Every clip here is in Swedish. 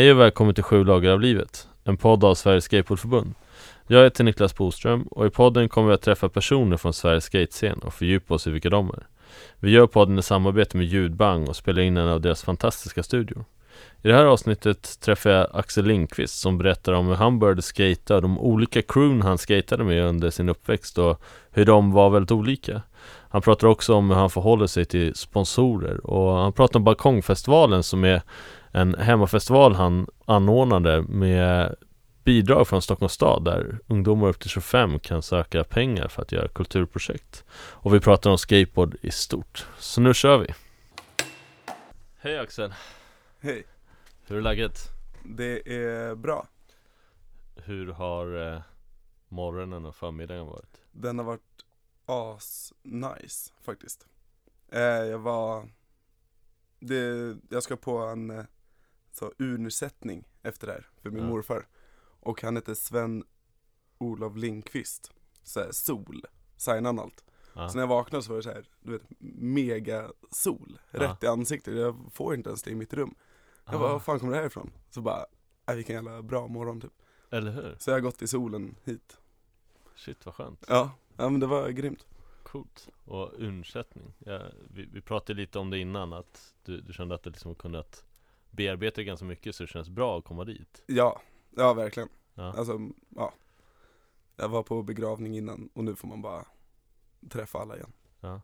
Hej och välkommen till Sju lager av livet, en podd av Sveriges Skateboardförbund. Jag heter Niklas Boström och i podden kommer vi att träffa personer från Sveriges skatescen och fördjupa oss i vilka de är. Vi gör podden i samarbete med Ljudbang och spelar in en av deras fantastiska studior. I det här avsnittet träffar jag Axel Lindqvist som berättar om hur han började skata och de olika crewn han skatade med under sin uppväxt och hur de var väldigt olika. Han pratar också om hur han förhåller sig till sponsorer och han pratar om Balkongfestivalen som är en hemmafestival han anordnade med bidrag från Stockholms stad där ungdomar upp till 25 kan söka pengar för att göra kulturprojekt. Och vi pratar om skateboard i stort. Så nu kör vi! Hej Axel! Hej, Hur är läget? det är bra. Hur har eh, morgonen och förmiddagen varit? Den har varit as nice faktiskt. Eh, jag var, det, jag ska på en eh, så, ursättning efter det här för min Ja. morfar. Och han heter Sven Olof Lindqvist. Så här, sol, signade han allt. Ja. Så när jag vaknade så var det så här, du vet, mega sol, rätt i ansiktet. Jag får inte ens det i mitt rum. Jag bara, Ah, var fan kommer det här ifrån? Så bara, äh, vilken jävla bra morgon typ. Eller hur? Så jag har gått i solen hit. Shit vad skönt Ja, ja men det var grymt. Coolt Och undsättning ja, vi, vi pratade lite om det innan att du, du kände att du liksom kunde att bearbeta det ganska mycket så det känns bra att komma dit Ja, ja verkligen. Ja, Alltså, ja. Jag var på begravning innan och nu får man bara träffa alla igen. ja.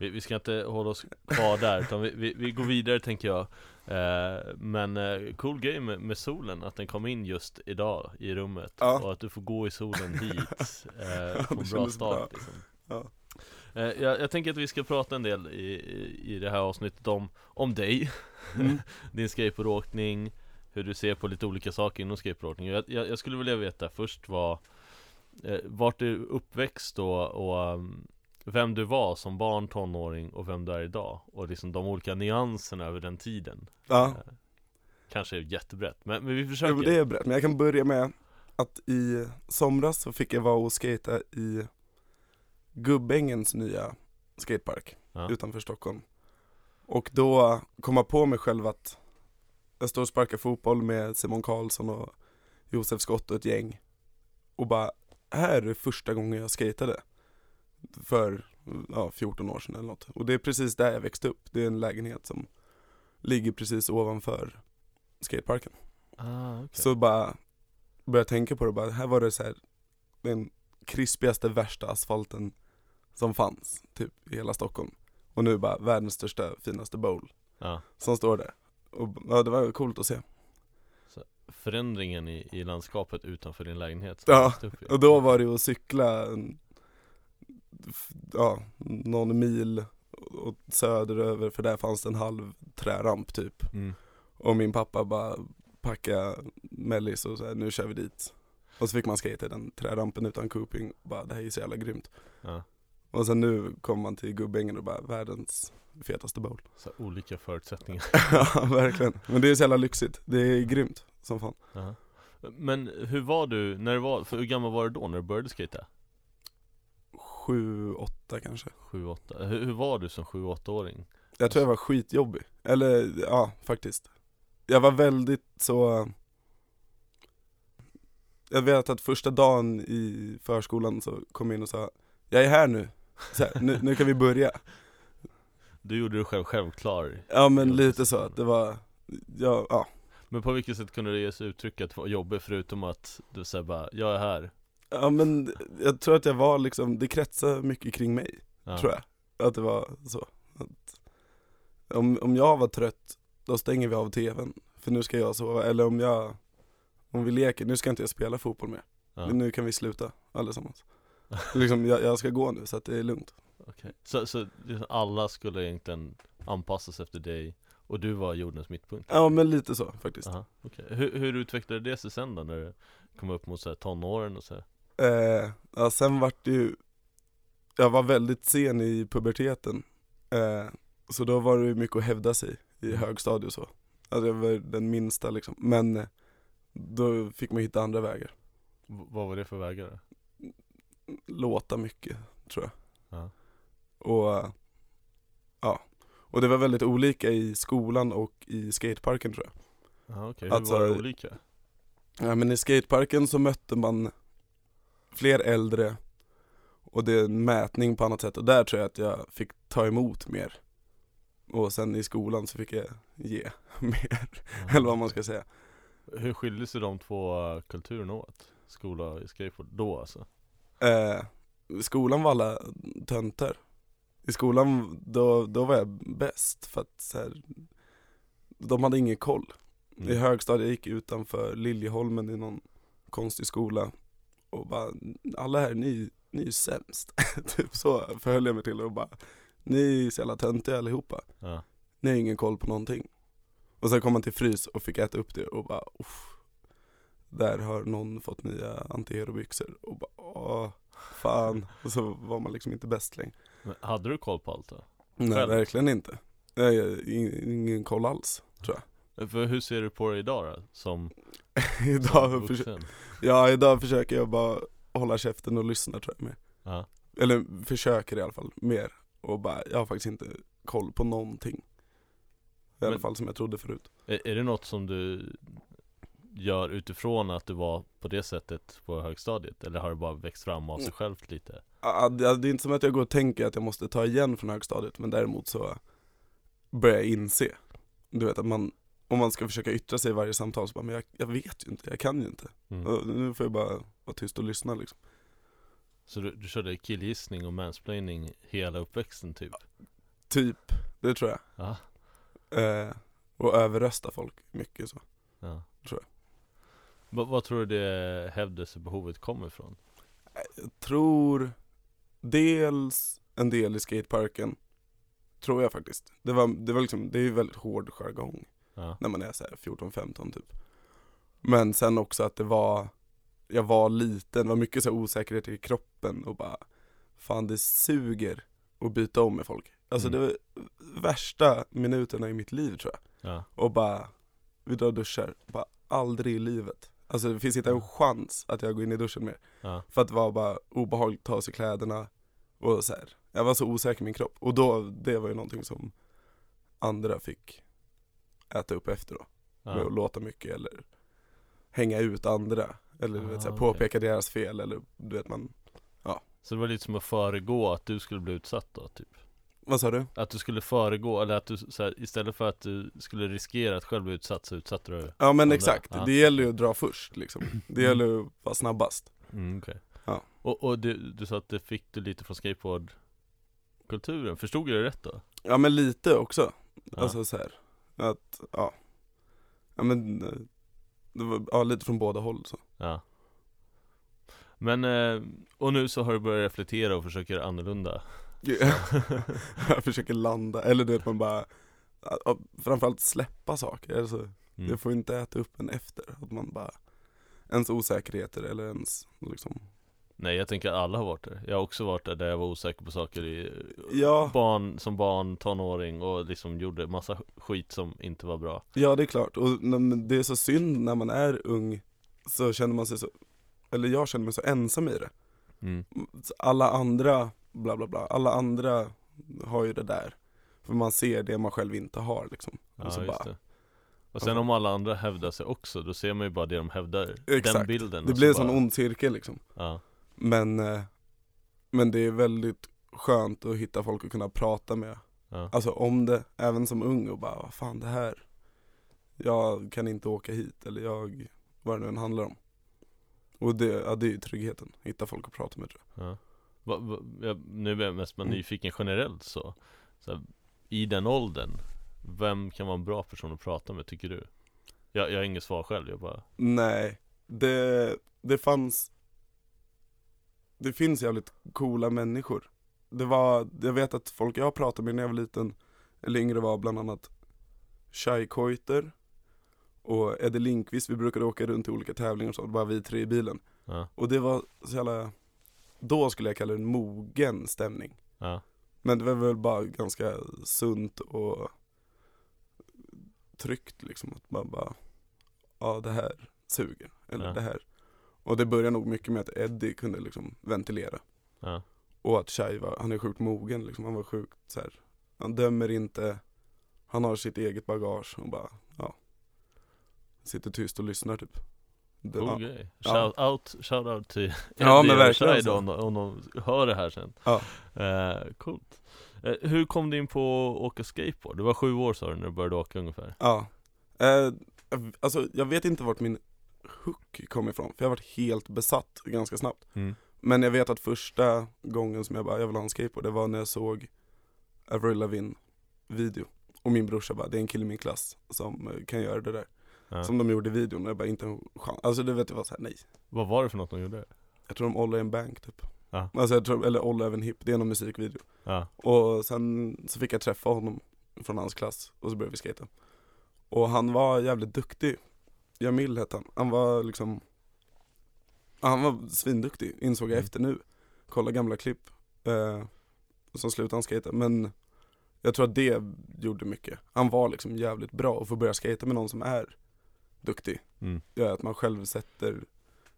Vi, vi ska inte hålla oss kvar där utan vi, vi, vi går vidare tänker jag eh, Men eh, cool grej med, med solen att den kom in just idag i rummet Ja. Och att du får gå i solen hit eh, Få en bra start bra. liksom. Ja. Eh, jag, jag tänker att vi ska prata en del i, i, i det här avsnittet om, om dig. Mm. Din skateboardåkning Hur du ser på lite olika saker inom skateboardåkning. Jag, jag, jag skulle vilja veta först vad eh, Vart du uppväxt och, och um, Vem du var som barn, tonåring och vem du är idag? Och liksom de olika nyanserna över den tiden. Ja, Eh, Kanske är jättebrett, men, men vi jo, försöker det är brett. Men jag kan börja med att i somras så fick jag vara och skata i Gubbängens nya skatepark Ja. utanför Stockholm. Och då kom jag på mig själv att jag står och sparkar fotboll med Simon Karlsson och Josef Skott och ett gäng. Och bara, här är första gången jag skatade. För ja, 14 år sedan eller något. Och det är precis där jag växte upp. Det är en lägenhet som ligger precis ovanför skateparken. ah, okay. Så bara började tänka på det bara, här var det så här den krispigaste värsta asfalten som fanns, typ i hela Stockholm. Och nu bara världens största, finaste bowl ja. som står där. Och ja, det var coolt att se. Förändringen i, i landskapet utanför din lägenhet Ja. Och då var det att cykla, en- ja, någon mil åt söderöver för där fanns det en halv träramp typ. mm. Och min pappa bara packa mellis och så här, nu kör vi dit. Och så fick man skata i den trärampen utan cooping, bara det här är så jävla grymt. ja. Och sen nu kommer man till Gubbängen och bara världens fetaste bowl. Så olika förutsättningar ja verkligen, men det är så jävla lyxigt, det är grymt som fan. Ja. Men hur var du, när du var, för hur gammal var du då när du började skata? Sju, åtta kanske. 7-8, hur, hur var du som 7-8-åring? Jag tror jag var skitjobbig, eller ja faktiskt. Jag var väldigt så Jag vet att första dagen i förskolan så kom jag in och sa Jag är här nu, här, nu, nu kan vi börja. Du gjorde dig själv självklar Ja men lite så. att det var, ja, ja. Men på vilket sätt kunde det ges uttryck att vara jobbig förutom att du säger bara 'Jag är här' ja men jag tror att jag var liksom, det kretsade mycket kring mig, ja. tror jag. Att det var så. Att om, om jag var trött, då stänger vi av tvn. För nu ska jag sova, eller om jag Om vi leker, nu ska inte jag spela fotboll mer Ja. Nu kan vi sluta allesammans liksom, jag, jag ska gå nu så att det är lugnt Okej. Så, så liksom alla skulle egentligen anpassas efter dig och du var jordens mittpunkt? Ja men lite så faktiskt Aha, okej. Hur, hur utvecklade det sig sen då när du kom upp mot så här, tonåren och så här? eh, Ja sen vart det ju Jag var väldigt sen i puberteten eh, Så då var det ju mycket att hävda sig i Mm. högstadiet och så Alltså jag var den minsta liksom, men eh, Då fick man hitta andra vägar V- vad var det för vägar då? Låta mycket, tror jag Ja. Och eh, Ja Och det var väldigt olika i skolan och i skateparken tror jag Ja, okej. Hur Alltså- var det olika? Ja men i skateparken så mötte man fler äldre och det är en mätning på annat sätt och där tror jag att jag fick ta emot mer. Och sen i skolan så fick jag ge mer, eller vad man ska säga. Hur skiljer sig de två kulturerna åt? Skola och skateboard, då alltså? Eh, skolan var alla töntar. I skolan då, då var jag bäst för att så här, de hade ingen koll. Mm. I högstadiet gick jag utanför Liljeholmen i någon konstig skola och bara, alla här, ni, ni är sämst. typ så förhöll jag mig till och bara, ni är så jävla töntiga allihopa. Ja. Ni har ingen koll på någonting. Och sen kom man till frys och fick äta upp det och bara, uff. Där har någon fått nya antiherobyxor och bara, åh, fan. Och så var man liksom inte bäst längre. Men hade du koll på allt då? Nej, Själv? verkligen inte. Jag ing- ingen koll alls, tror jag. För hur ser du på det idag då? Som, idag, som vuxen? ja, idag försöker jag bara hålla käften och lyssna tror jag mer. Ja. Eller försöker i alla fall, mer. Och bara, jag har faktiskt inte koll på någonting. I alla fall som jag trodde förut. Är, är det något som du gör utifrån att du var på det sättet på högstadiet? Eller har det bara växt fram av sig självt lite? Ja, Det är inte som att jag går och tänker att jag måste ta igen från högstadiet, men däremot så börjar jag inse. Du vet att man, om man ska försöka yttra sig i varje samtal så bara, men jag, jag vet ju inte, jag kan ju inte. Mm. Nu får jag bara vara tyst och lyssna liksom. Så du, du körde killgissning och mansplaining hela uppväxten typ? Typ, det tror jag. Ja, Eh, och överrösta folk mycket så. ja. Tror Va, vad tror du det hävdelsebehovet kommer ifrån? Jag tror dels en del i skateparken, tror jag faktiskt. Det var, det var liksom, det är ju väldigt hård jargong Ja, när man är så här 14-15 typ. Men sen också att det var, jag var liten, det var mycket så här osäkerhet i kroppen och bara, fan det suger att byta om med folk. Alltså Mm. det var värsta minuterna i mitt liv tror jag. ja, Och bara, vi drar duschar, bara aldrig i livet. Alltså det finns inte en chans att jag går in i duschen mer. ja, För att det var bara obehagligt att ta av sig kläderna och så här. Jag var så osäker i min kropp och då, det var ju någonting som andra fick äta upp efter då. Med att ja. låta mycket eller hänga ut andra. Eller du vet, så här, Ah, påpeka deras fel eller du vet man, Så det var lite som att föregå att du skulle bli utsatt då typ? Vad sa du? Att du skulle föregå, eller att du här, istället för att du skulle riskera att själv bli utsatt så utsatte du Ja men Andra, exakt, ja. det gäller ju att dra först liksom. Det gäller ju att vara snabbast. mm, okej Ja. Och, och du, du sa att det fick du lite från skateboardkulturen, förstod jag det rätt då? Ja men lite också. Ja. Alltså så här, att, ja. Ja men, eh, det var, ja lite från båda håll så. Ja Men, eh, och nu så har du börjat reflektera och försöker annorlunda jag försöker landa, eller du vet man bara, framförallt släppa saker. Alltså, mm. Det får inte äta upp en efter. Att man bara, ens osäkerheter eller ens liksom, Nej jag tänker att alla har varit där Jag har också varit där, där jag var osäker på saker i ja, barn, som barn, tonåring och liksom gjorde massa skit som inte var bra ja det är klart. Och det är så synd när man är ung, så känner man sig så, eller jag känner mig så ensam i det. mm. Alla andra, bla bla bla, alla andra har ju det där. För man ser det man själv inte har liksom. Ja och så just bara, det Och sen om alla andra hävdar sig också, då ser man ju bara det de hävdar Den Exakt. bilden det blir en så sån bara- ond cirkel liksom. Ja, Men, eh, men det är väldigt skönt att hitta folk att kunna prata med. ja, Alltså om det, även som ung och bara, vad fan det här Jag kan inte åka hit eller jag, vad det nu än handlar om Och det, ja, det är ju tryggheten, hitta folk att prata med tror ja. Va, va, jag, Nu är jag mest bara Mm. nyfiken generellt så, så här, I den åldern Vem kan vara en bra person att prata med tycker du? Jag, jag har inget svar själv, jag bara Nej, det, det fanns Det finns jävligt coola människor. Det var, jag vet att folk jag pratade med när jag var liten Eller yngre var bland annat Shai Koiter och Eddie Linkvist, vi brukade åka runt till olika tävlingar och så, bara vi tre i bilen. Ja, Och det var så jävla, då skulle jag kalla det en mogen stämning. ja, Men det var väl bara ganska sunt och tryggt liksom. Att man bara, ja det här suger. Eller Ja. det här. Och det började nog mycket med att Eddie kunde liksom ventilera. ja, Och att Shai var, han är sjukt mogen liksom. Han var sjukt så här. han dömer inte, han har sitt eget bagage och bara, ja. sitter tyst och lyssnar typ det, Cool ja. grej. Ja. Shout out, shout out till Ja, Eddie men verkligen då, om, de- om de hör det här sen. Ja. Eh, coolt. Eh, hur kom du in på att åka skateboard? Du var sju år sa du när du började åka ungefär. Ja, eh, alltså jag vet inte vart min hook kom ifrån, för jag varit helt besatt ganska snabbt Mm. Men jag vet att första gången som jag bara, jag vill ha en skateboard, det var när jag såg Avril Lavigne video Och min brorsa bara, det är en kille i min klass som kan göra det där Ja. Som de gjorde i videon, och jag bara, inte en chans Alltså det vet jag var såhär, nej Vad var det för något de gjorde? Jag tror de ollade en bank typ Ja. Alltså jag tror, eller ollade även hip, det är någon musikvideo Ja. Och sen så fick jag träffa honom från hans klass och så började vi skata Och han var jävligt duktig Jamil hette han, han var liksom Han var svinduktig, insåg jag Mm. efter nu Kolla gamla klipp eh, så slutade han skata, men Jag tror att det gjorde mycket Han var liksom jävligt bra och få börja skata med någon som är duktig Mm. Gör att man själv sätter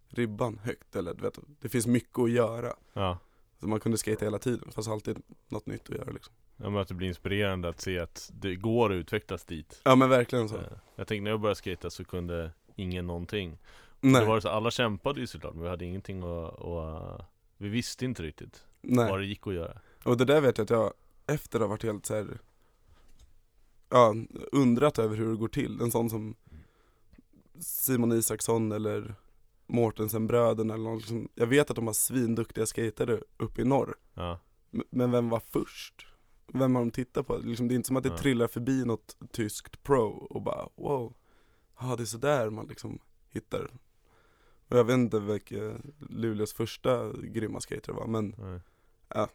ribban högt eller du vet, det finns mycket att göra Ja. Så man kunde skata hela tiden, fast alltid något nytt att göra liksom Ja men att det blir inspirerande att se att det går att utvecklas dit. Ja men verkligen så Eh, Jag tänkte när jag började skata så kunde ingen någonting. Nej, Då var det så, alla kämpade ju såklart men vi hade ingenting att, och, vi visste inte riktigt nej. vad det gick att göra. Och det där vet jag att jag efter har varit helt så här. Ja, undrat över hur det går till. En sån som Simon Isaksson eller Mortensen-bröderna eller någon, liksom, Jag vet att de har svinduktiga skatare uppe i norr Ja. Men vem var först? Vem har de tittat på? Liksom, det är inte som att det Ja. trillar förbi något tyskt pro och bara wow Ja det är sådär man liksom hittar Och jag vet inte vilka Luleås första grymma skater var men. Ja.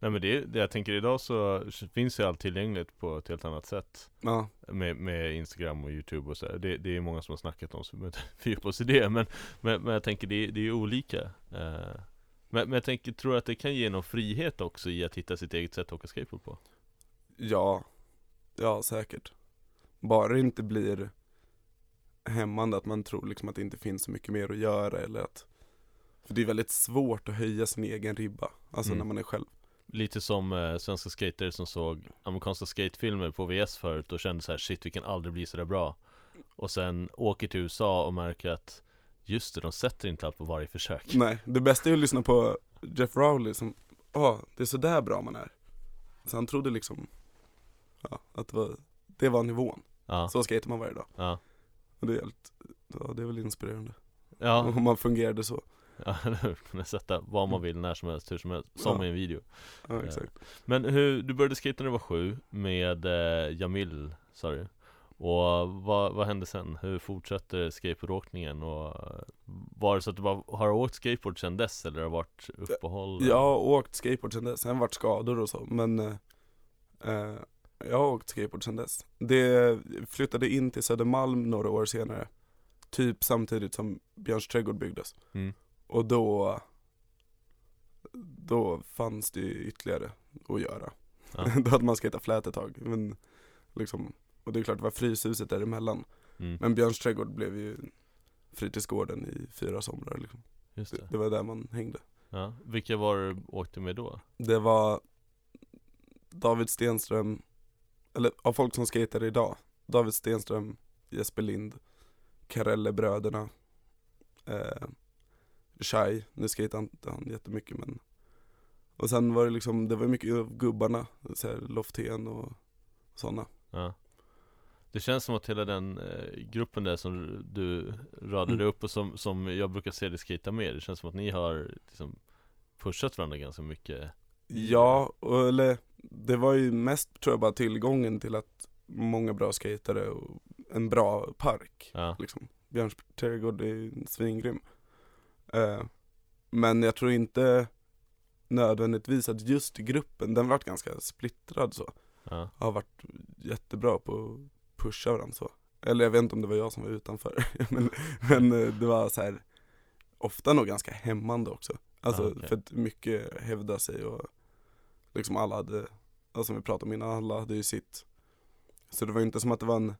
Nej men det, det jag tänker idag så finns ju allt tillgängligt på ett helt annat sätt ja, Med, med Instagram och Youtube och så här. det, det är många som har snackat om så vi behöver fördjupa oss i det men, men, men jag tänker det, det är ju olika eh, men, men jag tänker, tror du att det kan ge någon frihet också i att hitta sitt eget sätt att åka skateboard på? Ja, ja säkert. Bara det inte blir hämmande att man tror liksom att det inte finns så mycket mer att göra eller att För det är väldigt svårt att höja sin egen ribba, alltså Mm. när man är själv Lite som eh, svenska skater som såg amerikanska skatefilmer på VS förut och kände så här shit vi kan aldrig bli sådär bra. Och sen åker till USA och märker att just det, de sätter inte allt på varje försök. Nej, det bästa är att lyssna på Jeff Rowley som, ja, det är sådär bra man är. Så han trodde liksom, ja, att det var, det var nivån, Ja, så skater man varje dag. Ja, Och det är helt, ja det är väl inspirerande. Ja, Om man fungerade så, ja? Kunna sätta vad man vill när som helst, hur som helst, som Ja. i en video ja exakt Men hur, du började skata när du var sju med eh, Jamil, sa du Och vad, vad hände sen? Hur fortsatte skateboardåkningen? Och eh, var det så att du bara har åkt skateboard sedan dess eller har det varit uppehåll? Jag har åkt skateboard sen dess, sen vart skador och så, men eh, eh, Jag har åkt skateboard sen dess Det flyttade in till Södermalm några år senare Typ samtidigt som Björns trädgård byggdes Mm. Och då Då fanns det ju ytterligare att göra Ja. Då hade man skatat flät ett tag, men liksom Och det är klart det var Fryshuset däremellan Mm. Men Björns trädgård blev ju fritidsgården i fyra somrar liksom. Just det, det. det var där man hängde Ja. Vilka var det du åkte med då? Det var David Stenström, eller av folk som skater idag David Stenström, Jesper Lind, Karelle-bröderna eh, Shai, nu skater inte han jättemycket men Och sen var det liksom, det var mycket av gubbarna, så här Loftén och sådana Ja. Det känns som att hela den eh, gruppen där som du radade Mm. upp och som, som jag brukar se dig skata med Det känns som att ni har liksom pushat varandra ganska mycket Ja, och, eller det var ju mest tror jag bara tillgången till att många bra skatare och en bra park Ja, liksom. Björns trädgård är svingrym. Eh, men jag tror inte nödvändigtvis att just gruppen, den vart ganska splittrad så. ja, Har varit jättebra på att pusha varandra så. Eller jag vet inte om det var jag som var utanför. men, men eh, det var så här ofta nog ganska hämmande också. Alltså Ah, okej. för att mycket hävda sig och liksom alla hade, alltså som vi pratade om innan, alla hade ju sitt. Så det var inte som att det var en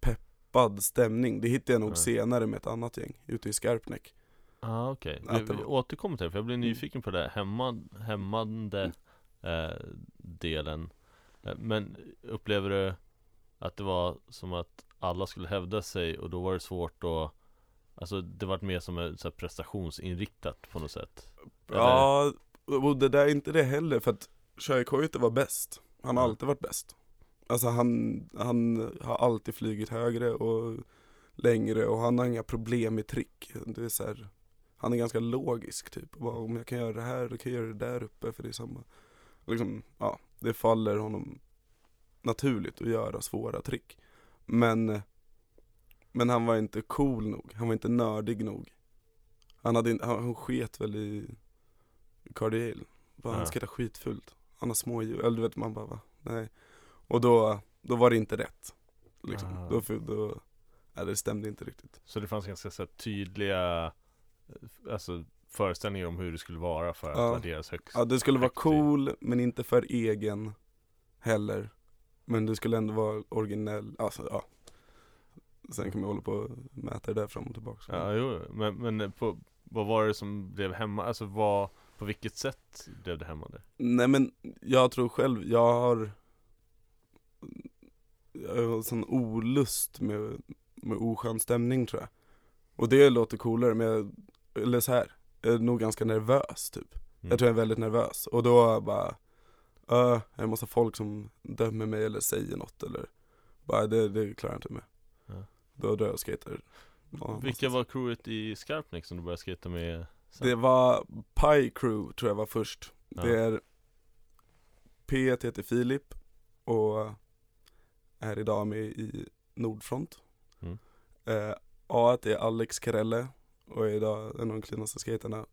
peppad stämning. Det hittade jag nog Nej. senare med ett annat gäng ute i Skarpnäck. Ah, okej Att Vi, vi återkommer till det, för jag blir nyfiken på det här hämmad, hämmande Mm. eh, delen eh, Men upplever du Att det var som att alla skulle hävda sig och då var det svårt att Alltså det var mer som ett så här prestationsinriktat på något sätt Eller? Ja, och det där är inte det heller för att Sjöjkoite var bäst. Han har Ja. alltid varit bäst. Alltså han, han har alltid flugit högre och längre och han har inga problem med trick. Det är så här, han är ganska logisk typ. Bara, om jag kan göra det här, då kan jag göra det där uppe för det är samma. Liksom, ja, det faller honom naturligt att göra svåra trick. Men, men han var inte cool nog, han var inte nördig nog. Han, hade han, han sket väl i Cardi Ale. Bara, Han Ja. skejtar skitfult. Han har små hjul, eller du vet man bara va? Nej. Och då, då var det inte rätt. Liksom. Ah. Då, då, nej, det stämde inte riktigt. Så det fanns ganska så här, tydliga Alltså föreställningar om hur det skulle vara för att Ja. värderas högst Ja, det skulle vara cool, men inte för egen heller. Men det skulle ändå vara originell, alltså ja. Sen kan man hålla på och mäta det där fram och tillbaka. Ja, jo, men, men på, vad var det som blev hemma? Alltså vad, på vilket sätt blev det hämmande? Nej men jag tror själv, jag har Jag har sån olust med, med oskön stämning tror jag Och det låter coolare men jag, eller så här, jag är nog ganska nervös typ Mm. Jag tror jag är väldigt nervös och då bara uh, Jag måste ha folk som dömer mig eller säger något eller Bara det, det klarar jag inte med Ja. Då drar jag och skater Ja, Vilka var crewet i Skarpnäck som du började skata med sen? Det var Pie Crew tror jag var först Ja. Det är P heter Filip och är idag med i Nordfront Mm. eh, A är Alex Karelle och är idag en av de cleanaste skaterna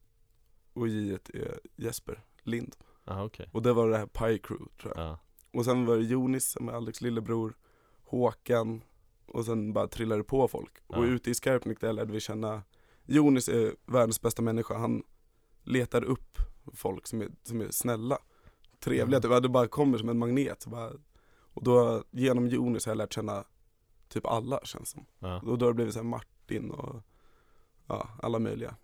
Och J är Jesper Lind Aha, okej Och det var det här Pie Crew tror jag ja. Och sen var det Jonis som är Alex lillebror Håkan Och sen bara trillade på folk Och Ja. ute i Skarpnäck där lärde vi känna Jonis är världens bästa människa Han letar upp folk som är, som är snälla Trevliga, Mm. typ, det bara kommer som en magnet bara. Och då genom Jonis har jag lärt känna Typ alla känns som ja. Och då har det blivit såhär Martin och Ja, alla möjliga.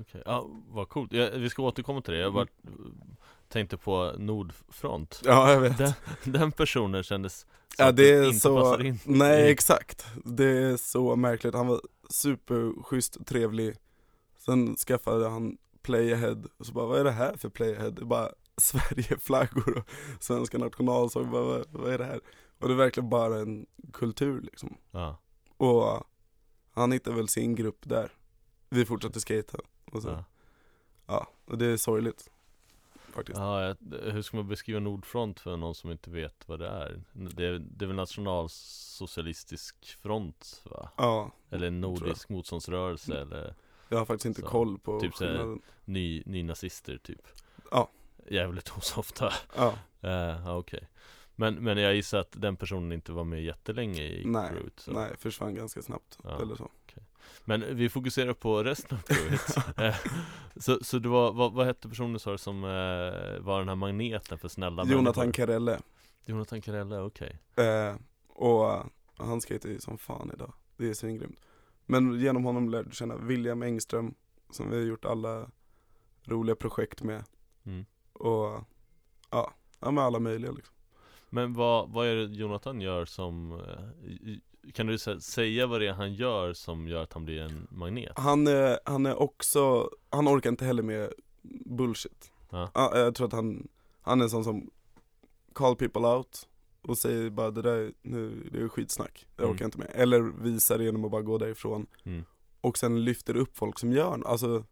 Okej, ja vad coolt. Ja, vi ska återkomma till det. Jag bara tänkte på Nordfront. Ja jag vet. Den, den personen kändes Ja det är inte så, passar in. Nej i- exakt. Det är så märkligt, han var superschysst, trevlig. Sen skaffade han Playahead, och så bara vad är det här för Playahead? Det är bara Sverigeflaggor och svenska nationalsång, bara, vad, vad är det här? Och det är verkligen bara en kultur liksom. Ja, Och han hittade väl sin grupp där. Vi fortsatte skata och så, ja. ja, och det är sorgligt Faktiskt. Ja hur ska man beskriva Nordfront för någon som inte vet vad det är? Det är, det är väl nationalsocialistisk front va? Ja, Eller nordisk motståndsrörelse eller jag har faktiskt inte Så, koll på typ så här- skillnaden. ny, nynazister typ. Ja. Jävligt osofta Ja, uh, Ja okej men, men jag gissar att den personen inte var med jättelänge i Nej, crewet så. nej försvann ganska snabbt, Ja. eller så Men vi fokuserar på resten av crewet Eh, Så, så det var, vad, vad hette personen sa du som eh, var den här magneten för snälla Jonathan människor? Karelle Jonathan Karelle, okej eh, Och eh, han skejtar ju som fan idag Det är svingrymt Men genom honom lärde jag känna William Engström Som vi har gjort alla roliga projekt med mm. Och ja, ja med alla möjliga liksom. Men vad, vad är det Jonathan gör som eh, Kan du sä- säga vad det är han gör som gör att han blir en magnet? Han är, han är också, han orkar inte heller med bullshit Ja. Ja, Jag tror att han, han är en sån som call people out och säger bara det där, nu, det är skitsnack, det Mm. orkar jag inte med. Eller visar det genom att bara gå därifrån. Mm. Och sen lyfter upp folk som gör alltså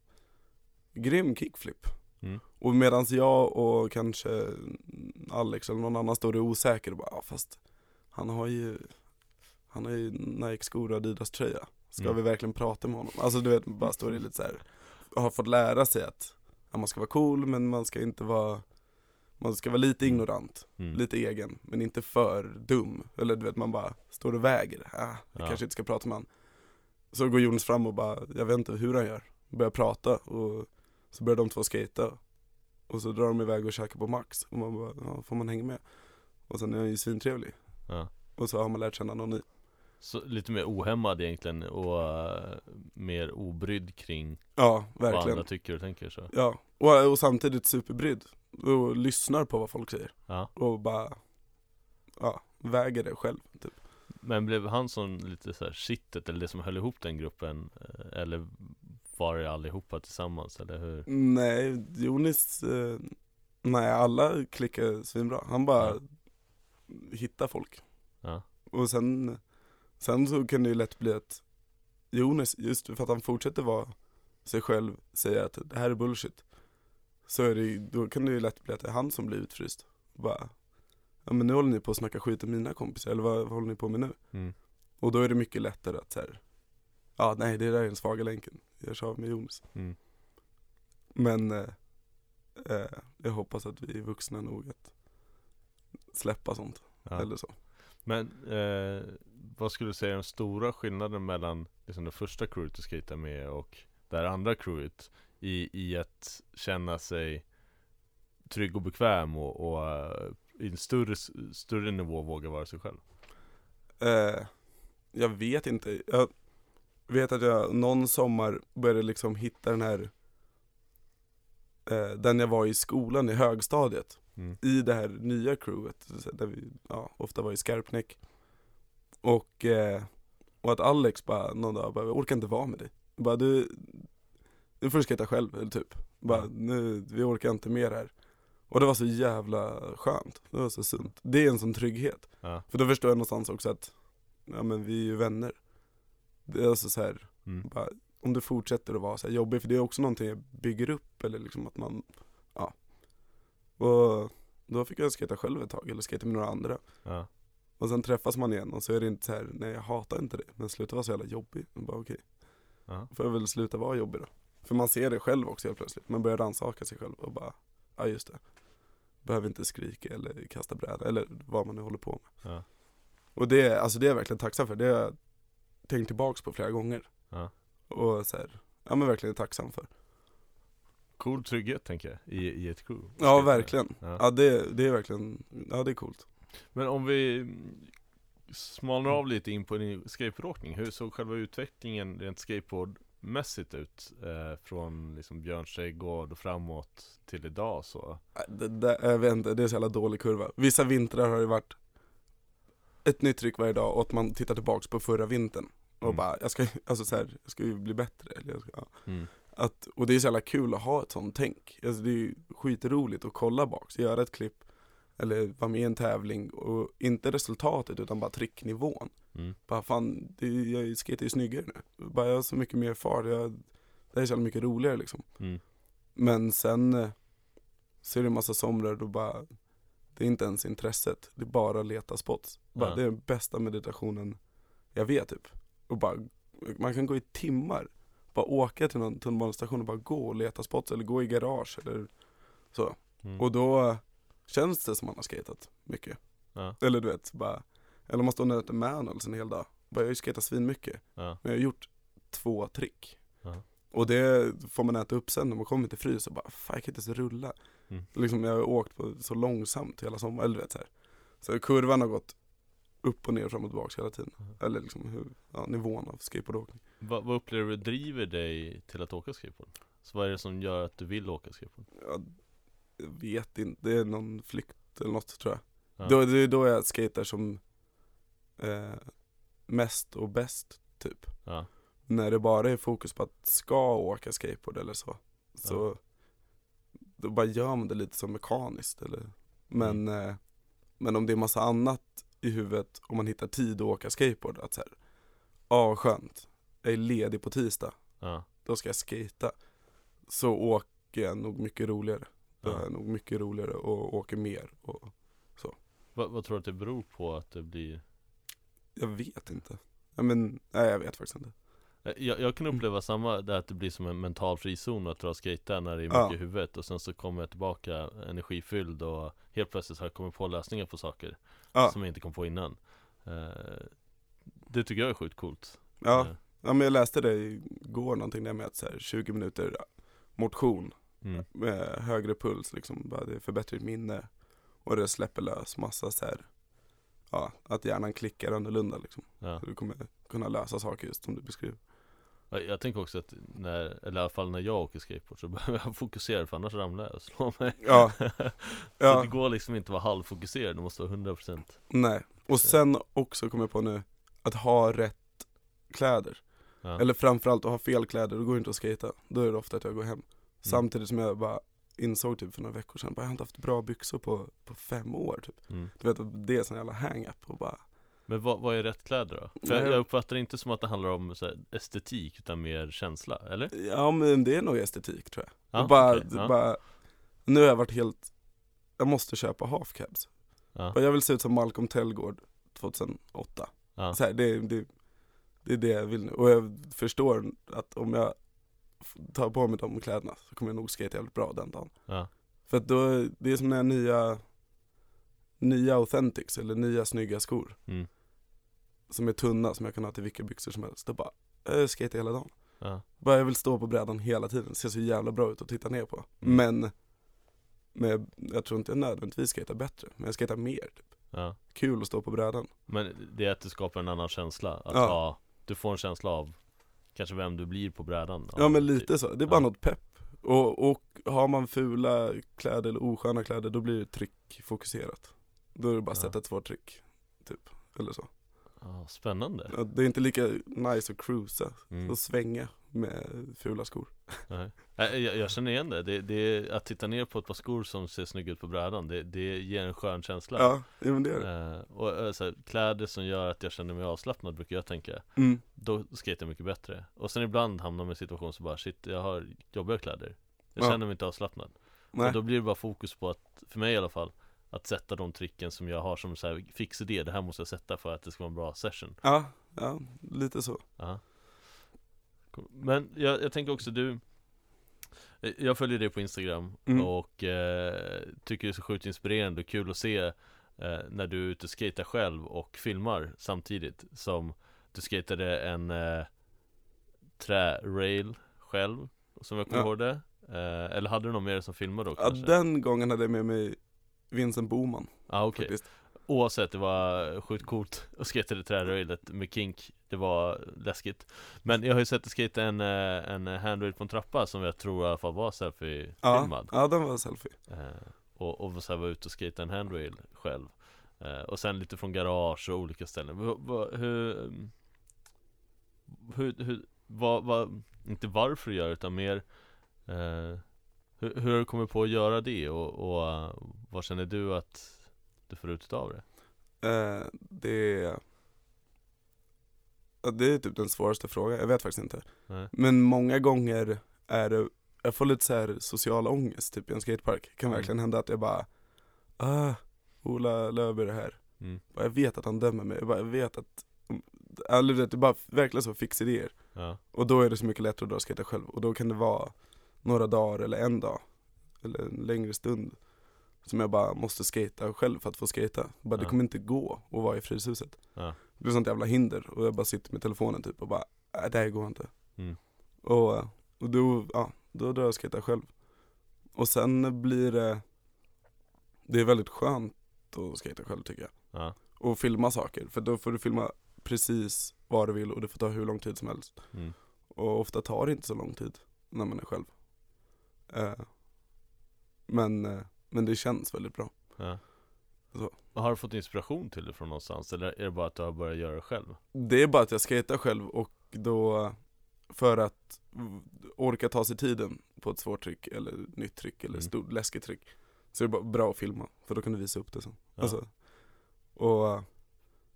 grym kickflip. Mm. Och medans jag och kanske Alex eller någon annan står och är osäker och bara, ja, fast han har ju Han har ju Nike-skor och Adidas-tröja. Ska Mm. vi verkligen prata med honom? Alltså du vet, bara står det lite så här. Har fått lära sig att ja, man ska vara cool men man ska inte vara Man ska vara lite ignorant, Mm. lite egen, men inte för dum. Eller du vet, man bara står och väger. Ah, jag Ja. kanske inte ska prata med han. Så går Jonas fram och bara, jag vet inte hur han gör. Börjar prata och så börjar de två skata Och så drar de iväg och käkar på Max. Och man bara, ja, får man hänga med? Och sen är han ju svintrevlig. Ja. Och så har man lärt känna någon ny. Så lite mer ohämmad egentligen och eh, mer obrydd kring Ja, vad verkligen. andra tycker och tänker så Ja, och, och samtidigt superbrydd. Och lyssnar på vad folk säger. Ja, Och bara, ja, väger det själv typ. Men blev han som lite så här kittet eller det som höll ihop den gruppen? eh, Eller var det allihopa tillsammans eller hur? Nej, Jonis, eh, nej alla klickar svinbra. Han bara Ja. hittar folk. Ja, Och sen, sen så kan det ju lätt bli att Jonas, just för att han fortsätter vara sig själv, säga att det här är bullshit. Så är det, ju- då kan det ju lätt bli att det är han som blir utfryst. Bara, ja men nu håller ni på att snacka skit om mina kompisar, eller vad, vad håller ni på med nu? mm. Och då är det mycket lättare att så här, ja nej det där är den svaga länken, jag kör av med Jonas. Mm. Men eh, eh, jag hoppas att vi är vuxna nog att släppa sånt, Ja. eller så. Men eh, vad skulle du säga är den stora skillnaden mellan liksom det första crewet du skejtar med och det här andra crewet i, i att känna sig trygg och bekväm och, och eh, i en större, större nivå våga vara sig själv? Eh, jag vet inte. Jag vet att jag någon sommar började liksom hitta den här eh, Den jag var i skolan i högstadiet Mm. I det här nya crewet där vi ja, ofta var i Skarpnäck Och, eh, och att Alex bara någon dag bara, jag orkar inte vara med dig bara, du, nu får du skejta själv typ bara, Ja. nu, vi orkar inte mer här Och det var så jävla skönt, det var så sunt Det är en sån trygghet Ja. för då förstår jag någonstans också att, ja men vi är ju vänner. Det är alltså så här, Mm. bara, om du fortsätter att vara så här jobbig, för det är också någonting jag bygger upp, eller liksom att man, ja. Och då fick jag skata själv ett tag, eller skata med några andra. Ja. Och sen träffas man igen och så är det inte så här, nej jag hatar inte det, men sluta vara så jävla jobbig. Och bara okej, Ja. då får jag väl sluta vara jobbig då. För man ser det själv också helt plötsligt, man börjar rannsaka sig själv och bara, ja just det. Behöver inte skrika eller kasta bräda, eller vad man nu håller på med. Ja. Och det, alltså det är jag verkligen tacksam för, det har jag tänkt tillbaks på flera gånger. Ja. Och så här, ja men verkligen tacksam för. Cool trygghet tänker jag i, i ett crew Ja verkligen. Ja. Ja det, det är verkligen, ja det är coolt. Men om vi smalnar av lite in på din skateboardåkning Hur såg själva utvecklingen rent skateboardmässigt ut? Eh, från liksom Björns trädgård och framåt till idag så? Äh, Det, det, jag vet inte, det är så jävla dålig kurva. Vissa vintrar har det varit ett nytt tryck varje dag och att man tittar tillbaks på förra vintern. Och Mm. bara, jag ska, alltså så här, jag ska ju bli bättre. Eller jag ska, ja. Mm. att, och det är så jävla kul att ha ett sånt tänk. Alltså det är ju skitroligt att kolla baks, göra ett klipp eller vara med i en tävling och inte resultatet utan bara tricknivån. Mm. Bara fan, det, jag skater ju snyggare nu. Bara jag har så mycket mer fart, jag, det är så jävla mycket roligare liksom. Mm. Men sen eh, så är det en massa somrar då bara Det är inte ens intresset, det är bara att leta spots. Bara, Ja. Det är den bästa meditationen jag vet typ. Och bara, man kan gå i timmar. Bara åka till någon tunnelbanestation och bara gå och leta spots eller gå i garage eller så. Mm. Och då känns det som man har skatat mycket. Ja. Eller du vet, bara Eller man står nöter manuals en hel dag. Bara, jag har ju skatat svin mycket Ja. men jag har gjort två trick. Ja. Och det får man äta upp sen när man kommer till frys och bara, fan jag kan inte ens rulla. Mm. Liksom jag har åkt på så långsamt hela sommaren, eller du vet så här. Så kurvan har gått upp och ner, fram och tillbaka hela tiden. Mm. Eller liksom hur, ja, nivån av skateboardåkning. Vad, vad upplever du driver dig till att åka skateboard? Så vad är det som gör att du vill åka skateboard? Jag vet inte, det är någon flykt eller något tror jag. Ja. Då, det är då jag skater som eh, mest och bäst typ. Ja. När det bara är fokus på att ska åka skateboard eller så. Så då bara gör man det lite som mekaniskt eller Men, eh, men om det är massa annat i huvudet och man hittar tid att åka skateboard att så här, ja skönt, jag är ledig på tisdag, Ja. då ska jag skata Så åker jag nog mycket roligare. Då Ja. är jag nog mycket roligare och åker mer och Vad, vad tror du att det beror på att det blir? jag vet inte. Ja, men, nej jag vet faktiskt inte. Eh, Jag, jag kan uppleva samma, det att det blir som en mental frizon att dra och skejta när det är mycket Ja. i huvudet och sen så kommer jag tillbaka energifylld och helt plötsligt har jag kommit på lösningar på saker Ja, som jag inte kom på innan. Eh, det tycker jag är sjukt coolt. ja, Eh, ja men jag läste det igår någonting där med att så här, 20 minuter motion Mm. med högre puls liksom, bara det förbättrar ditt minne och det släpper lös massa så här, ja, att hjärnan klickar annorlunda liksom. Ja. Så du kommer kunna lösa saker just som du beskriver. Ja, Jag tänker också att när, eller i alla fall när jag åker skateboard så behöver jag fokusera för annars ramlar jag och slår mig. Ja, så ja. det går liksom inte att vara halvfokuserad, det måste vara 100% nej, Och sen också kommer jag på nu, att ha rätt kläder. ja. Eller framförallt att ha fel kläder, då går det inte att skata. Då är det ofta att jag går hem. Samtidigt som jag bara insåg typ för några veckor sedan, bara, jag har inte haft bra byxor på, på fem år typ. mm. Du vet, det är sån jävla hang-up och bara Men vad, vad är rätt kläder då? För Nej. jag uppfattar det inte som att det handlar om här, estetik utan mer känsla, eller? Ja men det är nog estetik tror jag. Ja, och bara, okej, ja. bara, nu har jag varit helt, jag måste köpa halfcabs. Ja, Och jag vill se ut som Malcolm Tellgård 2008. ja, Så här, det, det, det är det jag vill nu. Och jag förstår att om jag tar på mig de kläderna så kommer jag nog skate jävligt bra den dagen. För att då, det är som när nya, nya authentics eller nya snygga skor. mm. Som är tunna som jag kan ha till vilka byxor som helst. Då bara, jag skate hela dagen. ja, Bara jag vill stå på brädan hela tiden, ser så jävla bra ut att titta ner på. Mm. Men, men jag tror inte jag nödvändigtvis skater bättre, men jag skater mer. Typ. ja Kul att stå på brädan. Men det är att det skapar en annan känsla, att Ja. ha, du får en känsla av kanske vem du blir på brädan Ja men lite så, det är bara något pepp. Och, och har man fula kläder eller osköna kläder då blir det tryckfokuserat. Då är det bara att sätta ett svårt tryck, typ. Eller så. Ja, spännande Ja, Det är inte lika nice att cruisa mm. och svänga med fula skor. Nej. Jag, jag känner igen det. Det, det att titta ner på ett par skor som ser snygga ut på brädan Det, det ger en skön känsla Ja, ja men det är det. Eh, Och eh, så här, kläder som gör att jag känner mig avslappnad brukar jag tänka Mm. Då skater jag mycket bättre Och sen ibland hamnar man i en situation så bara shit, jag har jobbiga kläder Jag Ja. känner mig inte avslappnad Nej. Och då blir det bara fokus på att, för mig i alla fall Att sätta de tricken som jag har som så här fix idé Det här måste jag sätta för att det ska vara en bra session Ja, ja, lite så. Ja. Cool. Men jag, jag tänker också du eh, Jag följer dig på Instagram Mm. och eh, tycker det är så sjukt inspirerande och kul att se eh, När du är ute och skater själv och filmar samtidigt Som du skatade en eh, trärail själv Som jag kommer Ja. ihåg det eh, Eller hade du någon mer som filmade då Ja, kanske? den gången hade jag med mig Vincent Boman ah, okej. faktiskt. Oavsett, det var sjukt coolt att skata det trärailet med kink. Det var läskigt. Men jag har ju sett dig skata en, eh, en handrail på en trappa som jag tror i alla fall var Ja, selfie-filmad. Ja, den var selfie. eh, Och, och så här var ute och skata en handrail själv. Eh, Och sen lite från garage och olika ställen. Hur, mm, hur, hur vad, vad, inte varför du gör utan mer eh, hur, hur har du kommit på att göra det och, och vad känner du att du får ut av det? Eh, det Det är typ den svåraste frågan, jag vet faktiskt inte. Nej. Men många gånger är det, jag får lite så här social ångest typ i en skatepark. Det kan Mm. verkligen hända att jag bara, ah, Ola Löfberg är här. Mm. Jag vet att han dömer mig, jag, bara, jag vet att, eller det är bara verkligen så fixidéer. Ja, Och då är det så mycket lättare att dra och skata själv. Och då kan det vara några dagar eller en dag, eller en längre stund, som jag bara måste skata själv för att få skata. Bara, Det kommer inte gå att vara i Fryshuset. ja, Det blir sånt jävla hinder och jag bara sitter med telefonen typ och bara, nej det här går inte. Mm. Och, och då, ja, då drar jag och skejtar själv. Och sen blir det, det är väldigt skönt att skejta själv tycker jag. ja, Och filma saker, för då får du filma precis vad du vill och det får ta hur lång tid som helst. mm. Och ofta tar det inte så lång tid när man är själv. Eh, men, eh, men det känns väldigt bra. ja. Har du fått inspiration till det från någonstans? Eller är det bara att du har börjat göra det själv? Det är bara att jag skejtar själv och då för att orka ta sig tiden på ett svårt tryck eller nytt tryck eller Mm. stort läskigt tryck så är det bara bra att filma för då kan du visa upp det sen. Ja. Alltså, och,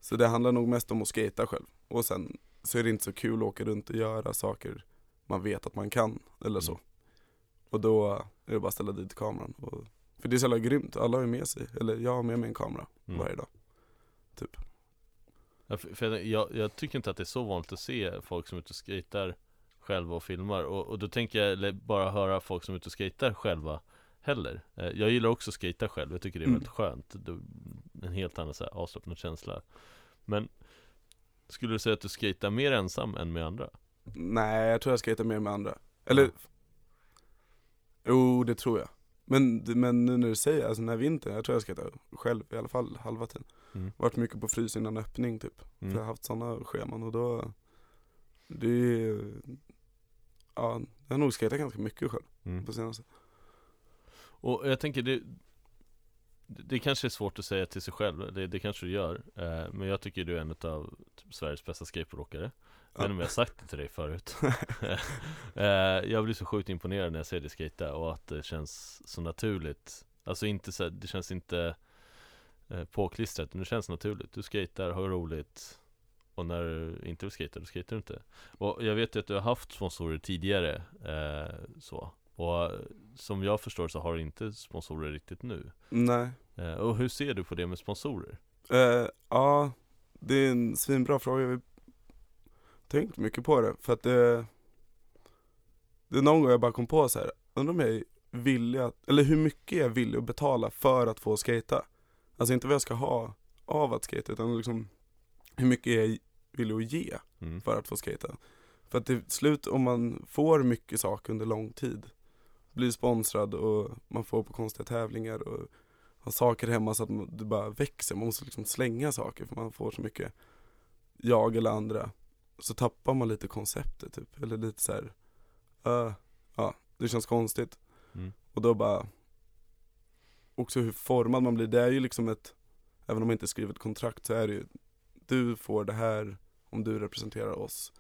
så det handlar nog mest om att skejta själv och sen så är det inte så kul att åka runt och göra saker man vet att man kan eller så. Och då är det bara att ställa dit kameran. Och, för det är så jävla grymt, alla har ju med sig, eller jag har med mig en kamera Mm. varje dag. Ja, för, för jag, jag, jag tycker inte att det är så vanligt att se folk som är ute och skejtar själva och filmar och, och då tänker jag bara höra folk som är ute och skejtar själva heller Eh, Jag gillar också att skejta själv, jag tycker det är Mm. väldigt skönt En helt annan så här, avslappnad känsla Men Skulle du säga att du skejtar mer ensam än med andra? Nej, jag tror jag skejtar mer med andra. Eller. Jo det tror jag. Men, men nu när du säger, alltså den här vintern, jag tror jag skejtar själv i alla fall halva tiden. Mm. Varit mycket på frys innan öppning typ. För jag har Mm. haft sådana scheman och då, det är, ja, jag har nog skejtat ganska mycket själv Mm. på senaste. Och jag tänker det det, det kanske är svårt att säga till sig själv, det, det kanske du gör eh, Men jag tycker du är en av typ, Sveriges bästa skateboardåkare Jag vet inte om jag har sagt det till dig förut. Eh, Jag blir så sjukt imponerad när jag ser dig skata och att det känns så naturligt. Alltså inte så, det känns inte eh, påklistrat, men det känns naturligt. Du skatar, har roligt. Och när du inte vill skata, då skater du inte. Och jag vet ju att du har haft sponsorer tidigare eh, så. Och som jag förstår så har du inte sponsorer riktigt nu. Nej. Eh, Och hur ser du på det med sponsorer? Eh, ja, det är en svinbra fråga. Tänkt mycket på det. För att det, det är någon gång jag bara kom på så här. undrar om jag är villig att, eller hur mycket jag är villig att betala för att få skata. Alltså inte vad jag ska ha av att skata utan liksom hur mycket jag är villig att ge Mm. för att få skata. För att till slut om man får mycket saker under lång tid, blir sponsrad och man får på konstiga tävlingar och har saker hemma så att man- det bara växer, man måste liksom slänga saker för man får så mycket jag eller andra. Så tappar man lite konceptet typ, eller lite så här, uh, ja, det känns konstigt. Mm. Och då bara, också hur formad man blir, det är ju liksom ett, även om man inte skriver ett kontrakt så är det ju, du får det här om du representerar oss.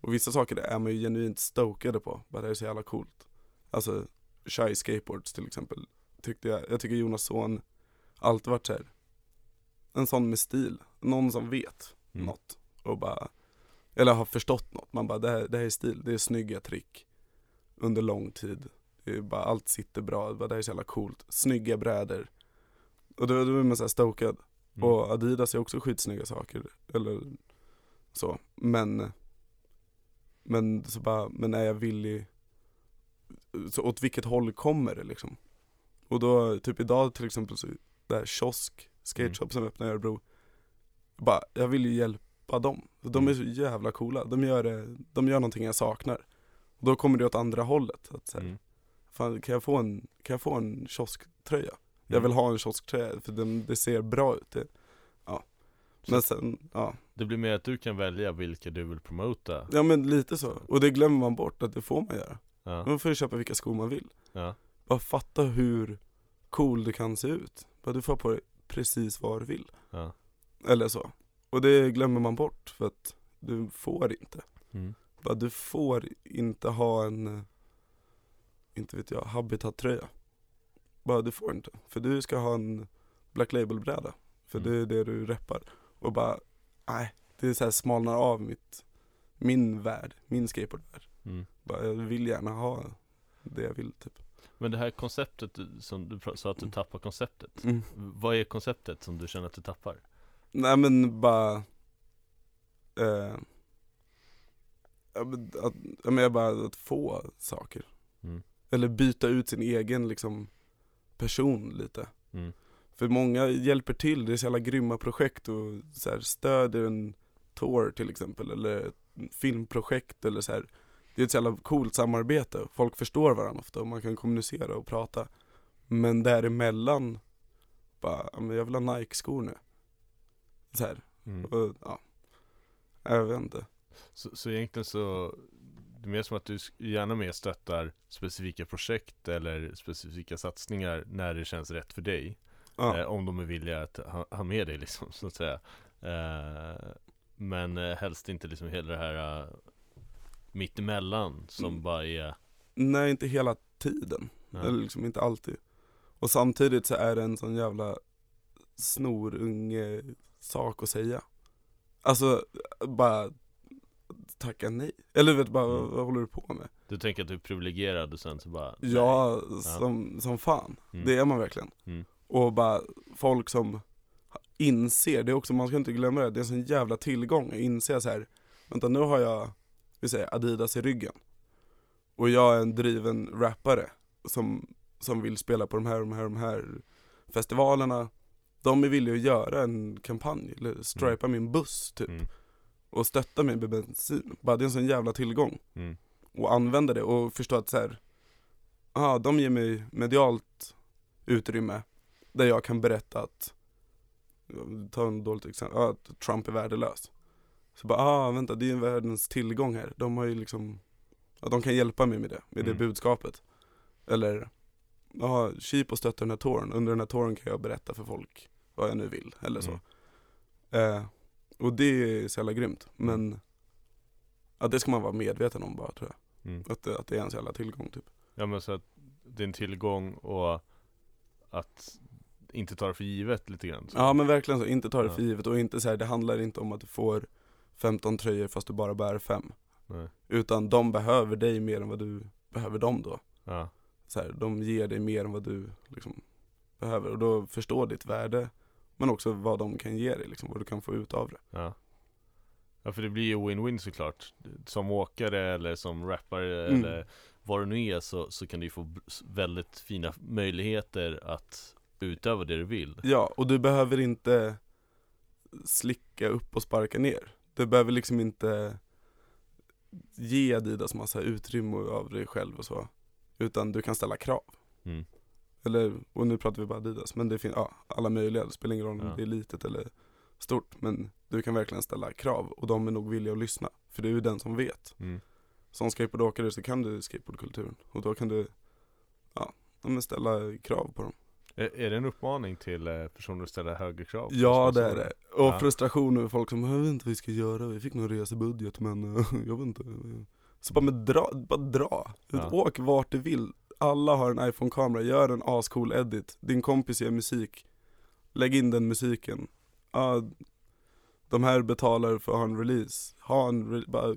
Och vissa saker är man ju genuint stokade på, bara det är så jävla coolt. Alltså, Shy Skateboards till exempel, tyckte jag, jag tycker Jonas son alltid varit så här, en sån med stil, någon som vet Mm. något och bara, eller har förstått något. Man bara, det här, det här är stil, det är snygga trick under lång tid. Det är bara, allt sitter bra, bara, det här är så jävla coolt. Snygga brädor. Och då, då är man så här stokad. Mm. Och Adidas är också skitsnygga saker, eller så. Men, men så bara, men är jag villig, så åt vilket håll kommer det liksom? Och då, typ idag till exempel så, det här kiosk, skate shop som öppnar i Örebro, bara, jag vill ju hjälpa dem. För De är så jävla coola, de gör, det, de gör någonting jag saknar. Och då kommer det åt andra hållet, att så här, Mm. fan kan jag få en, kan jag få en kiosktröja? Jag Mm. vill ha en kiosktröja för den, det ser bra ut. Det, ja. Men sen, ja. Det blir mer att du kan välja vilka du vill promota ja men lite så. Och det glömmer man bort att det får man göra. Ja, Man får ju köpa vilka skor man vill. ja, Bara fatta hur cool du kan se ut. Bara du får på dig precis vad du vill. ja Eller så. Och det glömmer man bort för att du får inte. mm. Bara du får inte ha en, eh, inte vet jag, habitat-tröja. Bara du får inte. För du ska ha en Black Label-bräda. För Mm. det är det du reppar. Och bara, nej, det är så här smalnar av mitt, min värld, min skateboardvärld. Mm. Bara, jag vill gärna ha det jag vill typ. Men det här konceptet som du sa att du Mm. tappar konceptet Mm. Vad är konceptet som du känner att du tappar? Nej men bara eh, att, jag bara att få saker. Mm. Eller byta ut sin egen liksom person lite. Mm. För många hjälper till, det är så jävla grymma projekt och så här, stöder en tour till exempel eller filmprojekt eller så här. Det är ett så jävla coolt samarbete, folk förstår varandra ofta och man kan kommunicera och prata. Men däremellan, bara, jag vill ha Nike-skor nu. Så här, Mm. och, ja. Jag vet inte. Så, så egentligen så Det är mer som att du gärna mer stöttar specifika projekt eller specifika satsningar när det känns rätt för dig Ja. eh, Om de är villiga att ha, ha med dig liksom så att säga eh, Men eh, helst inte liksom hela det här eh, Mittemellan som Mm. bara är Nej, inte hela tiden. ja. Eller liksom inte alltid. Och samtidigt så är det en sån jävla snorunge sak att säga. Alltså, bara tacka nej. Eller vet bara, Mm. vad håller du på med? Du tänker att du är privilegierad och sen så bara Ja, som, som fan. Mm. Det är man verkligen. Mm. Och bara folk som inser, det är också, man ska inte glömma det, det är en sån jävla tillgång att inse så här. vänta nu har jag, vi säger Adidas i ryggen. Och jag är en driven rappare som, som vill spela på de här, de här, de här festivalerna. De är villiga att göra en kampanj, eller stripa min buss typ. Mm. Och stötta mig med bensin. Bara det är en sån jävla tillgång Mm. och använda det och förstå att så här, ah, de ger mig medialt utrymme där jag kan berätta att, ta en dåligt exempel, ah, att Trump är värdelös. Så bara, ah vänta det är ju världens tillgång här. De har ju liksom, ja, de kan hjälpa mig med det, med det Mm. budskapet. Eller ja, Chipo stöttar den här touren, under den här touren kan jag berätta för folk vad jag nu vill, eller så. Mm. Eh, och det är så jävla grymt, men ja, det ska man vara medveten om bara tror jag. Mm. Att, att det är en så jävla tillgång typ. Ja men så att det är en tillgång och att inte ta det för givet lite grann. så. Ja men verkligen så, inte ta det Ja. för givet och inte så här, det handlar inte om att du får 15 tröjor fast du bara bär fem. Nej. Utan de behöver dig mer än vad du behöver dem då. Ja. Så här, de ger dig mer än vad du liksom behöver och då förstå ditt värde men också vad de kan ge dig, liksom, vad du kan få ut av det. Ja. Ja för det blir ju win-win såklart Som åkare eller som rappare Mm. eller vad det nu är så, så kan du ju få väldigt fina möjligheter att utöva det du vill Ja, och du behöver inte slicka upp och sparka ner. Du behöver liksom inte ge Adidas massa utrymme av dig själv och så. Utan du kan ställa krav. mm. Eller, och nu pratar vi bara Adidas, men det finns, ja, alla möjliga, det spelar ingen roll om Ja. det är litet eller stort. Men du kan verkligen ställa krav och de är nog villiga att lyssna. För det är den som vet. Mm. Som skateboardåkare så kan du skateboardkulturen och då kan du, ja, ställa krav på dem. Är, är det en uppmaning till eh, personer att ställa högre krav? Ja det är det. Och Ja. frustration över folk som, jag vet inte vad vi ska göra, vi fick någon resebudget men jag vet inte. Så bara, men dra, bara dra. Ja. Åk vart du vill. Alla har en iPhone-kamera, gör en ascool edit. Din kompis gör musik, lägg in den musiken. Ja, de här betalar för att ha en release. Ha en, bara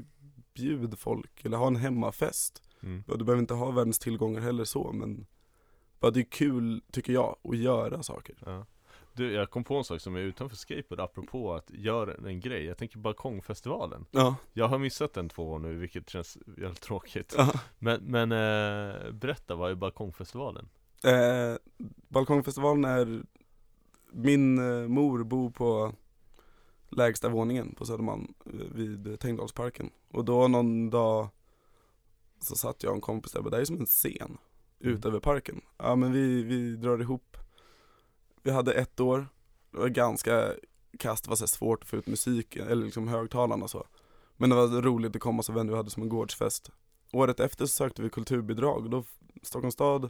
bjud folk, eller ha en hemmafest. Mm. Du behöver inte ha världens tillgångar heller så men bara det är kul, tycker jag, att göra saker. Ja. Du, jag kom på en sak som är utanför skateboard apropå att göra en grej Jag tänker balkongfestivalen Ja, Jag har missat den två år nu vilket känns jävligt tråkigt ja. Men, men eh, berätta, vad är balkongfestivalen? Eh, balkongfestivalen är, min eh, mor bor på lägsta våningen på Södermalm eh, vid Tängdalsparken. Och då någon dag så satt jag och en kompis där, bara, det är som en scen ut Mm. över parken. Ja men vi, vi drar ihop, vi hade ett år, det var ganska kast, det var så svårt att få ut musiken, eller liksom högtalarna och så. Men det var roligt att komma så vänner vi hade som en gårdsfest. Året efter så sökte vi kulturbidrag, och då Stockholms stad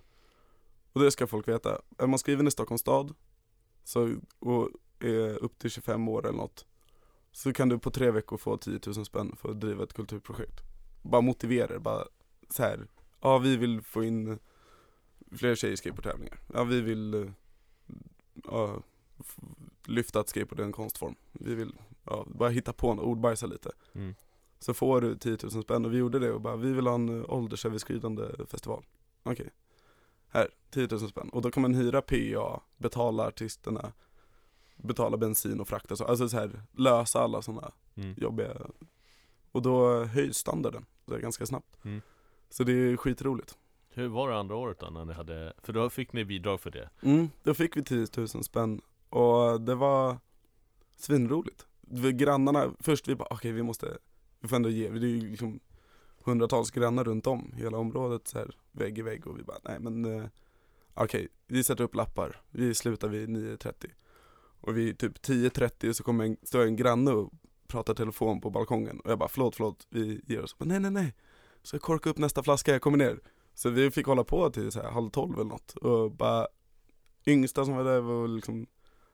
och det ska folk veta, är man skriven i Stockholms stad så, och är upp till 25 år eller något Så kan du på tre veckor få 10 000 spänn för att driva ett kulturprojekt Bara motivera det, bara så här. ja vi vill få in fler tjejer i skateboardtävlingar Ja vi vill eh, ja, lyfta att skateboard är en konstform Vi vill ja, bara hitta på något, ordbajsa lite Mm. så får du 10 000 spänn och vi gjorde det och bara, vi vill ha en eh, åldersöverskridande festival. Okej. Här, 10 000 spänn. Och då kan man hyra PA, betala artisterna, betala bensin och frakt och så. Alltså så här, lösa alla sådana Mm. jobbiga. Och då höjs standarden ganska snabbt. Mm. Så det är skitroligt. Hur var det andra året då när ni hade, för då fick ni bidrag för det? Mm, då fick vi 10 000 spänn och det var svinroligt. Vi, grannarna, först vi bara okej vi måste, vi får ändå ge, det är ju liksom hundratals grannar runt om hela området så här, vägg i vägg och vi bara nej men eh, okej, vi sätter upp lappar, vi slutar vid 9.30 och vid typ 10.30 så kommer en, står en granne och pratar telefon på balkongen och jag bara förlåt, förlåt, vi ger oss. Men nej nej nej, så jag korka upp nästa flaska, jag kommer ner. Så vi fick hålla på till så här halv tolv eller något och bara Yngsta som var där var liksom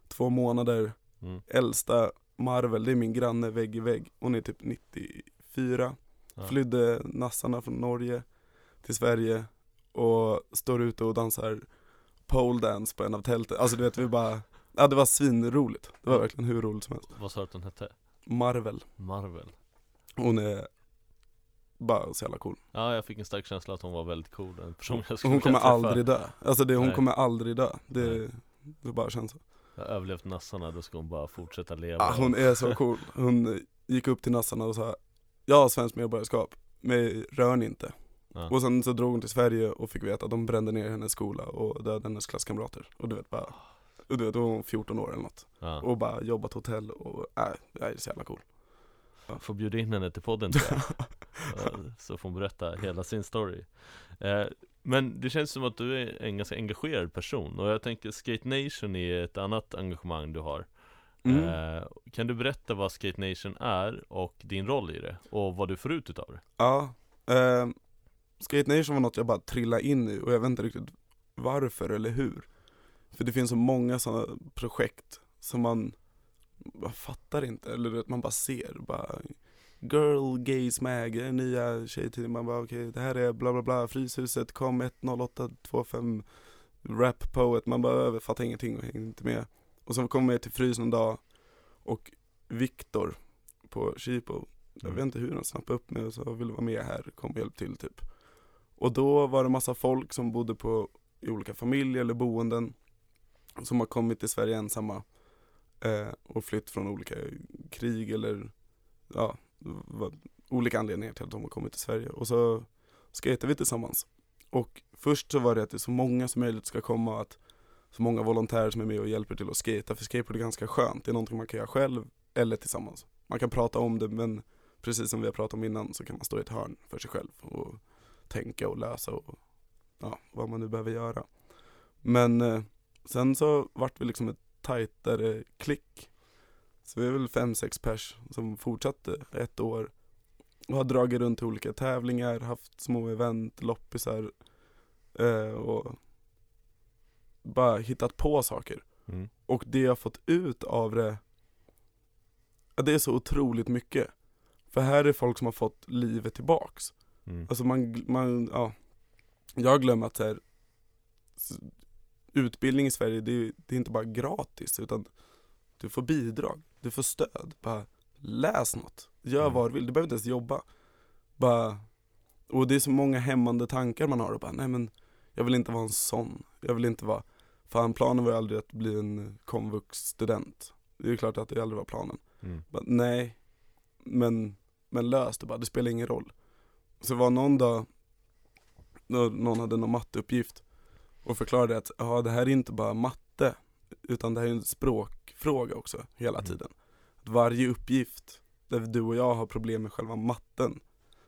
två månader, Mm. äldsta Marvel, det är min granne vägg i vägg, hon är typ 94 Ja. Flydde nassarna från Norge till Sverige och står ute och dansar pole dance på en av tälten, alltså du vet vi bara Ja det var svinroligt, det var verkligen hur roligt som helst Vad sa du att hon hette? Marvel, Marvel? hon är bara så jävla cool Ja, jag fick en stark känsla att hon var väldigt cool, en person jag skulle Hon kommer aldrig dö, alltså det, hon Nej. kommer aldrig dö, det, Nej. det bara känns så Jag har överlevt nassarna, då ska hon bara fortsätta leva Ja, hon är så cool. Hon gick upp till nassarna och sa Jag har svenskt medborgarskap, men rör ni inte. Ja. Och sen så drog hon till Sverige och fick veta att de brände ner hennes skola och dödade hennes klasskamrater. Och du vet bara, och du vet, då var hon 14 år eller något. ja. Och bara jobbat hotell och, äh, jag är så jävla cool. Får bjuda in henne till podden tror jag Ja, Så får hon berätta hela sin story eh, Men det känns som att du är en ganska engagerad person Och jag tänker Skate Nation är ett annat engagemang du har Mm. eh, Kan du berätta vad Skate Nation är och din roll i det? Och vad du får ut utav det? Ja, eh, Skate Nation var något jag bara trillade in i och jag vet inte riktigt varför eller hur. För det finns så många sådana projekt som man, man fattar inte, eller vet, man bara ser, bara Girl Gays Mag, den nya tjejtidningen, man bara okej, det här är bla bla bla, Fryshuset, kom 10825 Rap Poet, man bara "Jag fattar ingenting och hänger inte med. Och så kommer jag till Frys en dag och Viktor på Chipo, jag Mm. vet inte hur han snappade upp mig och så ville vara med här, kom och hjälp till typ. Och då var det massa folk som bodde på, i olika familjer eller boenden som har kommit till Sverige ensamma. eh, Eh, och flytt från olika krig eller ja, vad, olika anledningar till att de har kommit till Sverige. Och så skejtade vi tillsammans. Och först så var det att det är så många som möjligt ska komma, att så många volontärer som är med och hjälper till att skejta. För skateboard är ganska skönt, det är någonting man kan göra själv eller tillsammans. Man kan prata om det men precis som vi har pratat om innan så kan man stå i ett hörn för sig själv och tänka och lösa och ja, vad man nu behöver göra. Men eh, sen så vart vi liksom ett tajtare klick. Så vi är väl fem, sex pers som fortsatte ett år och har dragit runt till olika tävlingar, haft små event, loppisar eh, och bara hittat på saker. Mm. Och det jag fått ut av det, det är så otroligt mycket. För här är folk som har fått livet tillbaks. Mm. Alltså man, man ja. Jag glömmer att så här, utbildning i Sverige, det är, det är inte bara gratis utan du får bidrag, du får stöd. Bara läs något, gör Mm. vad du vill, du behöver inte ens jobba. Bara, och det är så många hämmande tankar man har och bara, nej men jag vill inte vara en sån. Jag vill inte vara, fan planen var ju aldrig att bli en komvux-student. Det är ju klart att det aldrig var planen. Mm. Bara, nej, men, men lös det bara, det spelar ingen roll. Så var någon dag, någon hade någon matteuppgift och förklarade att ja, det här är inte bara matte, utan det här är en språkfråga också, hela Mm. tiden. Att varje uppgift där du och jag har problem med själva matten,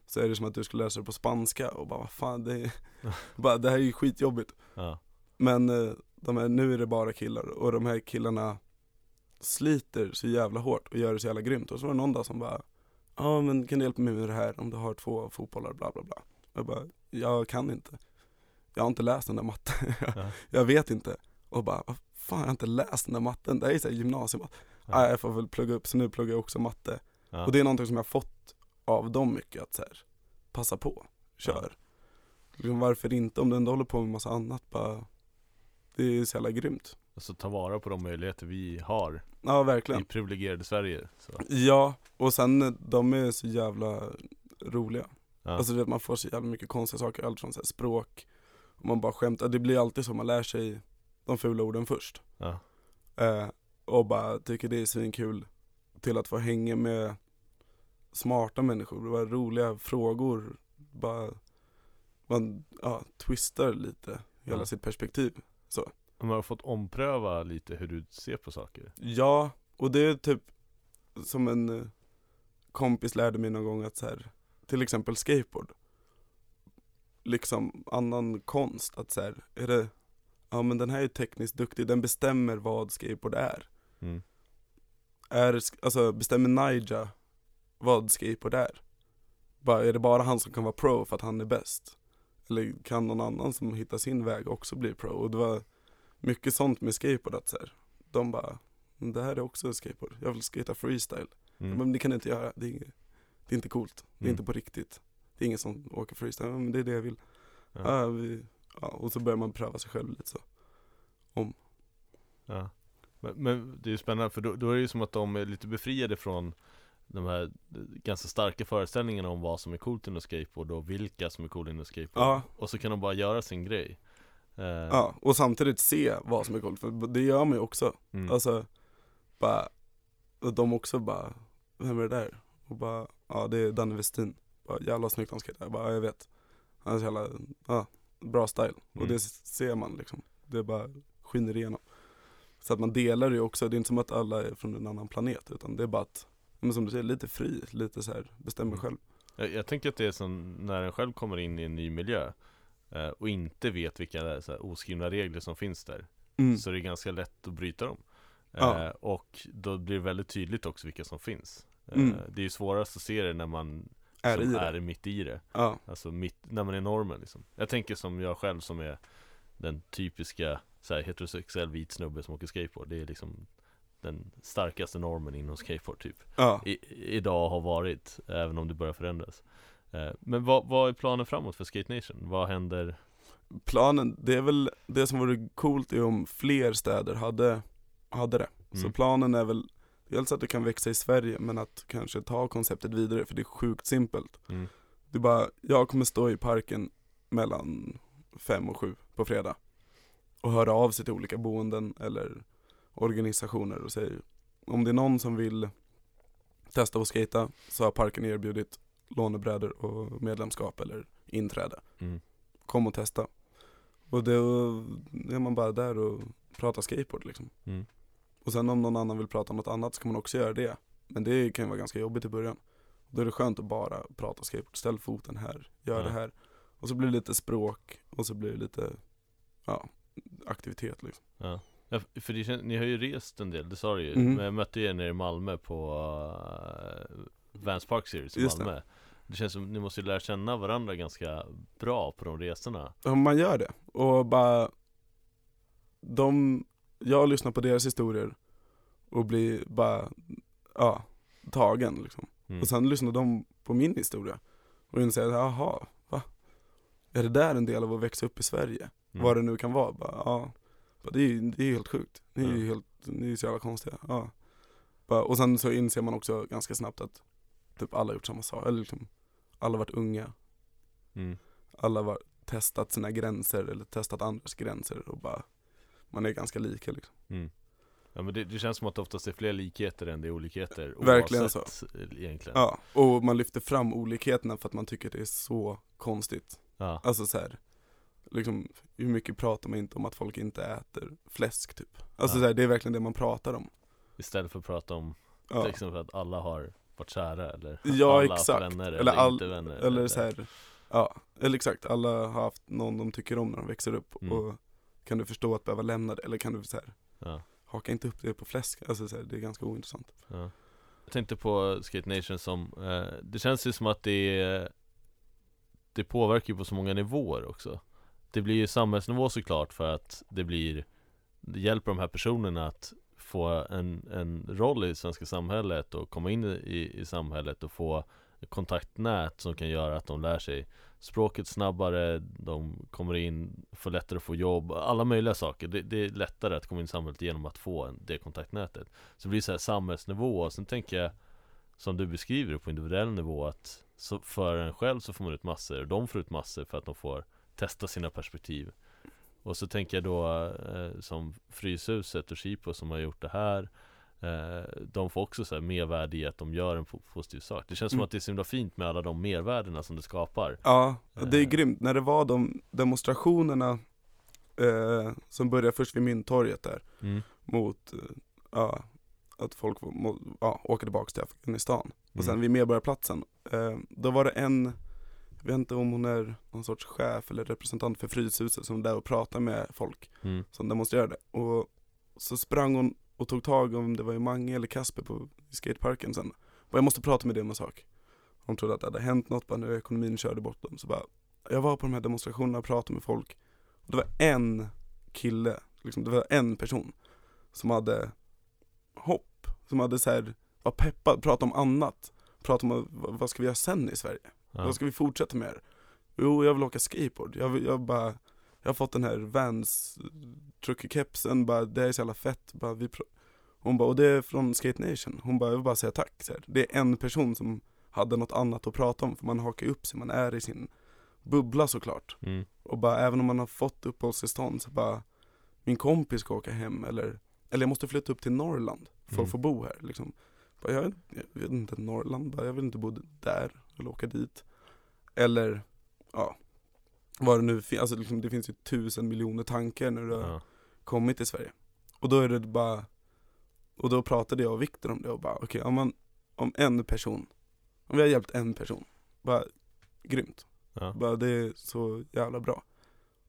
så är det som att du skulle läsa det på spanska och bara vad fan, det, är, bara, det här är ju skitjobbigt. Ja. Men eh, de här, nu är det bara killar och de här killarna sliter så jävla hårt och gör det så jävla grymt. Och så var det någon dag som bara, ja men kan du hjälpa mig med det här om du har två fotbollar bla bla bla. Jag bara, jag kan inte. Jag har inte läst den där matten. Ja. jag vet inte. Och bara, vad fan jag har inte läst den där matten. Det är så här gymnasiematte. Ja. Jag får väl plugga upp, så nu pluggar jag också matte. Ja. Och det är någonting som jag har fått av dem mycket, att så här, passa på, kör. Liksom, varför inte, om du ändå håller på med massa annat, bara, det är så jävla grymt. Alltså ta vara på de möjligheter vi har Ja i verkligen. privilegierade Sverige. Så. Ja, och sen eh, de är så jävla roliga. Ja. Alltså du vet, man får så jävla mycket konstiga saker, allt från så här, språk, man bara skämtar, det blir alltid så, man lär sig de fula orden först. ja. Eh, och bara tycker det är svinkul till att få hänga med smarta människor, det var roliga frågor, bara man ja, twistar lite hela Ja. sitt perspektiv. Man har fått ompröva lite hur du ser på saker. Ja, och det är typ som en eh, kompis lärde mig någon gång att så här, till exempel skateboard, liksom annan konst, att så här, är det, ja men den här är tekniskt duktig, den bestämmer vad skateboard är. Mm. är, alltså bestämmer Naija vad skateboard är? Bara, är det bara han som kan vara pro för att han är bäst? Eller kan någon annan som hittar sin väg också bli pro? Och det var mycket sånt med skateboard att så här, de bara, "Men det här är också skateboard, jag vill skata freestyle. Mm. Men det kan du inte göra, det är, det är inte coolt, det är Mm. inte på riktigt. Det är ingen som åker freestyle, "Ja, men det är det jag vill. Ja. Ja. vi, ja, och så börjar man pröva sig själv lite så. Ja. Men, men det är ju spännande för då, då är det ju som att de är lite befriade från de här ganska starka föreställningarna om vad som är coolt inom skateboard och vilka som är coola inom skateboard. Ja. Och så kan de bara göra sin grej. Eh, Ja, och samtidigt se vad som är coolt, för det gör man ju också. mm. Alltså, bara, de också bara, vem är det där? Och bara, ja det är Danne Westin. Bara, jävla snyggt han skejtar. Jag bara, ja, jag vet. Han har så jävla, ja, bra style. Och Mm. det ser man liksom. Det bara skiner igenom. Så att man delar det ju också, det är inte som att alla är från en annan planet, utan det är bara att, men som du säger, lite fri, lite så här, bestämmer Mm. själv. Jag, jag tänker att det är som när en själv kommer in i en ny miljö eh, och inte vet vilka här, oskrivna regler som finns där Mm. Så det är ganska lätt att bryta dem eh, Ja. Och då blir det väldigt tydligt också vilka som finns eh, Mm. Det är ju svårast att se det när man Är som i det. är mitt i det Ja, Alltså mitt, när man är normen liksom Jag tänker som jag själv som är den typiska så här, heterosexuell vit snubbe som åker skateboard Det är liksom den starkaste normen inom skateboard typ Ja, I, Idag har varit, även om det börjar förändras eh, Men vad, vad är planen framåt för Skate Nation? Vad händer? planen, det är väl det som vore coolt är om fler städer hade, hade det. Så Mm. planen är väl dels att det kan växa i Sverige men att kanske ta konceptet vidare för det är sjukt simpelt. Mm. Det är bara, jag kommer stå i parken mellan fem och sju på fredag och höra av sig till olika boenden eller organisationer och säga om det är någon som vill testa att skata så har parken erbjudit lånebrädor och medlemskap eller inträde. Mm. Kom och testa. Och då är man bara där och pratar skateboard liksom. Mm. Och sen om någon annan vill prata om något annat så kan man också göra det. Men det kan ju vara ganska jobbigt i början. Då är det skönt att bara prata skateboard, ställ foten här, gör Ja. det här. Och så blir det lite språk och så blir det lite, ja, aktivitet liksom. Ja. Ja, för det ni har ju rest en del, det sa du ju. Mhm. Men jag mötte er nere i Malmö på uh, Vans Park Series i Just Malmö. Det. känns som ni måste ju lära känna varandra ganska bra på de resorna. Ja, man gör det. Och bara, de, jag lyssnar på deras historier och blir bara, ja, tagen liksom. Mm. Och sen lyssnar de på min historia och inser att, jaha, va? Är det där en del av att växa upp i Sverige? Mm. Vad det nu kan vara. Bara, ja. Bara, det, är ju, det är ju helt sjukt. Ni är ju Ja. helt, ni är så jävla konstiga. Ja. Bara, och sen så inser man också ganska snabbt att typ alla har gjort samma sak. Eller liksom, alla har varit unga. Mm. Alla har testat sina gränser eller testat andras gränser och bara man är ganska lika liksom. Mm. Ja men det, det känns som att det oftast är fler likheter än det är olikheter Verkligen eh, egentligen Ja, och man lyfter fram olikheterna för att man tycker det är så konstigt. ja. Alltså så här, liksom hur mycket pratar man inte om att folk inte äter fläsk typ? Alltså Ja. så här, det är verkligen det man pratar om. Istället för att prata om Ja. till exempel att alla har varit kära eller Ja, alla exakt. vänner eller, Eller all- inte vänner Eller så här, ja, eller exakt, alla har haft någon de tycker om när de växer upp Mm. och kan du förstå att behöva lämna det? Eller kan du så här, ja. haka inte upp det på fläsk? Alltså så här, det är ganska ointressant. Ja. Jag tänkte på Skate Nation som, eh, det känns ju som att det är, Det påverkar ju på så många nivåer också Det blir ju samhällsnivå såklart för att det blir Det hjälper de här personerna att få en, en roll i det svenska samhället och komma in i, i samhället och få kontaktnät som kan göra att de lär sig språket snabbare, de kommer in, får lättare att få jobb, alla möjliga saker. Det, det är lättare att komma in i samhället genom att få det kontaktnätet. Så det blir så här samhällsnivå och sen tänker jag Som du beskriver det på individuell nivå att för en själv så får man ut massor och de får ut massor för att de får testa sina perspektiv Och så tänker jag då eh, som Fryshuset och Chipo som har gjort det här eh, de får också så här mervärde i att de gör en po- positiv sak Det känns som Mm. att det är så himla fint med alla de mervärdena som det skapar Ja, det är Eh. grymt. När det var de demonstrationerna eh, som började först vid Mynttorget där mm. mot, eh, ja, att folk må, må, ja, åker tillbaka till Afghanistan. Och sen Mm. vid Medborgarplatsen, eh, då var det en, jag vet inte om hon är någon sorts chef eller representant för Fryshuset som var där och pratade med folk Mm. som demonstrerade. Och så sprang hon och tog tag om det var i Mange eller Kasper på skateparken sen. Bara, jag måste prata med dig om en sak. Hon trodde att det hade hänt något, bara nu ekonomin körde bort dem. Så bara, jag var på de här demonstrationerna och pratade med folk. Och det var en kille, liksom, det var en person som hade hopp, som hade så här, var peppad, pratade om annat. Pratade om vad, vad ska vi göra sen i Sverige? Ja. Vad ska vi fortsätta med? Jo, jag vill åka skateboard. Jag, vill, jag bara, jag har fått den här Vans trucker-kepsen, bara, det är så jävla fett. Bara, vi hon bara, och det är från Skate Nation. Hon bara, jag vill bara säga tack. Så här. Det är en person som hade något annat att prata om, för man hakar upp sig, man är i sin bubbla såklart. Mm. Och bara, även om man har fått uppehållstillstånd så bara, min kompis ska åka hem eller, eller jag måste flytta upp till Norrland för Mm. att få bo här liksom. Bara, jag, jag vet inte, Norrland, bara, jag vill inte bo där eller åka dit. Eller, ja, vad det nu finns, alltså liksom, det finns ju tusen miljoner tankar när du har Ja. kommit till Sverige. Och då är det bara, och då pratade jag och Viktor om det och bara, okej, om man, om en person, om vi har hjälpt en person, bara grymt. Ja. Bara det är så jävla bra.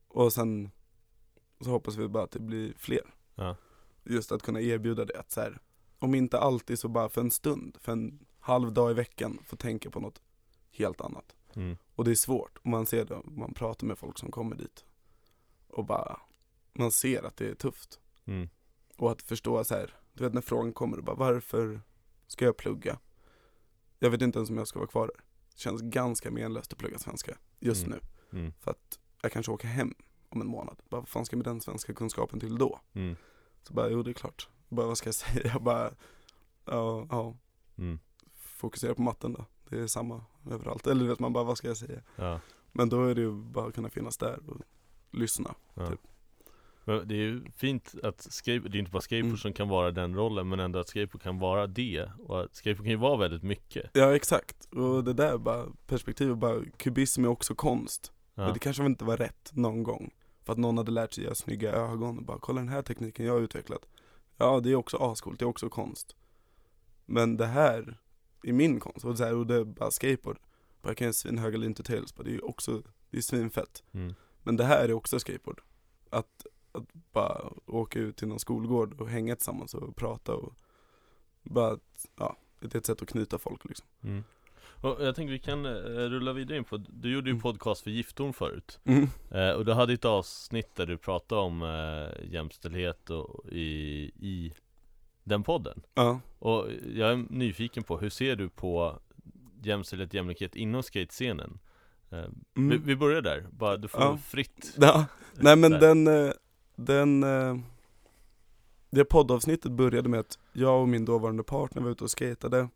Och sen så hoppas vi bara att det blir fler. Ja. Just att kunna erbjuda det att så här, om inte alltid så bara för en stund, för en halv dag i veckan, få tänka på något helt annat. Mm. Och det är svårt, och man ser det, man pratar med folk som kommer dit. och bara, man ser att det är tufft. Mm. Och att förstå så här, du vet när frågan kommer, bara varför ska jag plugga? Jag vet inte ens om jag ska vara kvar där. Det känns ganska menlöst att plugga svenska just Mm. nu. Mm. För att jag kanske åker hem om en månad. Bara, vad fan ska jag med den svenska kunskapen till då? Mm. Så bara, jo det är klart. Bara, vad ska jag säga? Jag bara, ja, ja, Mm. fokusera på matten då. Det är samma överallt. Eller vet man bara, vad ska jag säga? Ja. Men då är det ju bara att kunna finnas där och lyssna. Ja. Typ. Det är ju fint att skateboard, det är inte bara skateboard Mm. som kan vara den rollen men ändå att skateboard kan vara det och att skateboard kan ju vara väldigt mycket Ja exakt, och det där bara, perspektivet bara, kubism är också konst. ja. Men det kanske inte var rätt någon gång. För att någon hade lärt sig göra snygga ögon och bara, kolla den här tekniken jag har utvecklat. Ja det är också ascoolt, det är också konst. Men det här är min konst, och, så här, och det är bara skateboard. Bara jag kan göra svinhöga lean to tails, bara, det är ju också, det är svinfett. mm. Men det här är också skateboard. Att, att bara åka ut till någon skolgård och hänga tillsammans och prata och bara, ja, det är ett sätt att knyta folk liksom. Mm. Och jag tänker vi kan eh, rulla vidare in på, du gjorde ju Mm. podcast för Giftorn förut Mm. eh, Och du hade ett avsnitt där du pratade om eh, jämställdhet och, i, i den podden Ja. Och jag är nyfiken på, hur ser du på jämställdhet, jämlikhet inom skatescenen? Eh, vi, Mm. vi börjar där, bara du får Ja. fritt Ja. Nej men där. den, eh, den, eh, det poddavsnittet började med att jag och min dåvarande partner var ute och skatade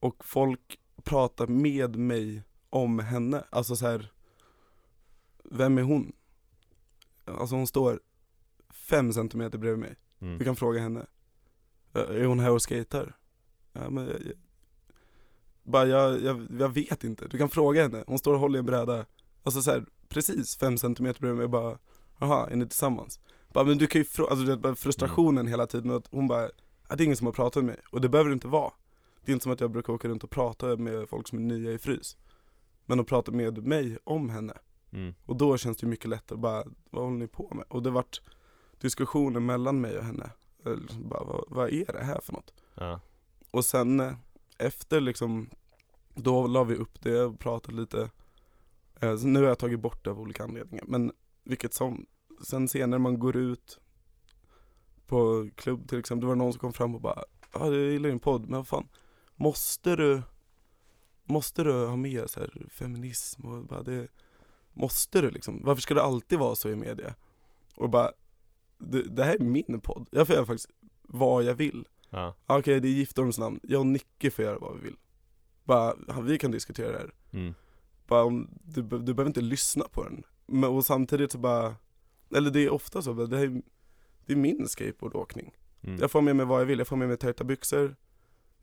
Och folk pratade med mig om henne, alltså så här. Vem är hon? Alltså hon står fem centimeter bredvid mig, mm. du kan fråga henne "Eh, Är hon här och skater? Ja men jag, jag, bara jag, jag, jag vet inte, du kan fråga henne, hon står och håller i en bräda Alltså så här, precis fem centimeter bredvid mig bara Jaha, är ni tillsammans? Bara, men du kan ju fråga, alltså bara frustrationen hela tiden att hon bara "Ja, Det är ingen som har pratat med mig, och det behöver det inte vara Det är inte som att jag brukar åka runt och prata med folk som är nya i frys Men att prata med mig om henne Mm. och då känns det mycket lättare bara, vad håller ni på med? Och det vart diskussioner mellan mig och henne bara, vad, vad är det här för något? Ja. Och sen eh, efter liksom, då la vi upp det och pratade lite eh, så Nu har jag tagit bort det av olika anledningar, men vilket som Sen senare man går ut på klubb till exempel, det var någon som kom fram och bara Ja, jag gillar din podd, men vad fan Måste du Måste du ha med så här, feminism och bara det Måste du liksom? Varför ska det alltid vara så i media? Och bara Det, det här är min podd, jag får göra faktiskt vad jag vill Ja. Ja, Okej, det är Giftorms namn. Jag och Nicke får göra vad vi vill. Bara, ja, vi kan diskutera det här. Mm. Bara, du, du behöver inte lyssna på den. Men, och samtidigt så bara, eller det är ofta så, det, här, är- det är min skateboardåkning. Mm. Jag får med mig vad jag vill. Jag får med mig tajta byxor,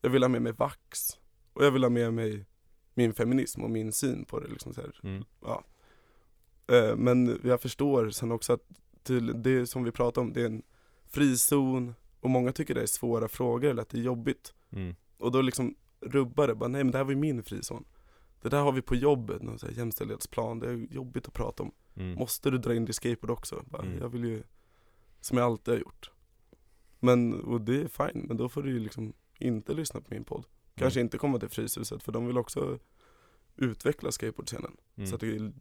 jag vill ha med mig vax, och jag vill ha med mig min feminism och min syn på det. Liksom så. Mm. Eh, Men jag förstår sen också att till det som vi pratar om, det är en frizon och många tycker det är svåra frågor eller att det är jobbigt. Mm. Och då liksom rubbar det, bara nej men det här var ju min frizon. Det där har vi på jobbet, någon så här jämställdhetsplan, det är jobbigt att prata om. Mm. Måste du dra in i skateboard också? Bara, Mm. Jag vill ju, som jag alltid har gjort. Men, och det är fine, men då får du ju liksom inte lyssna på min podd. Kanske inte komma till Fryshuset, för de vill också utveckla skateboardscenen. Mm. Så att det,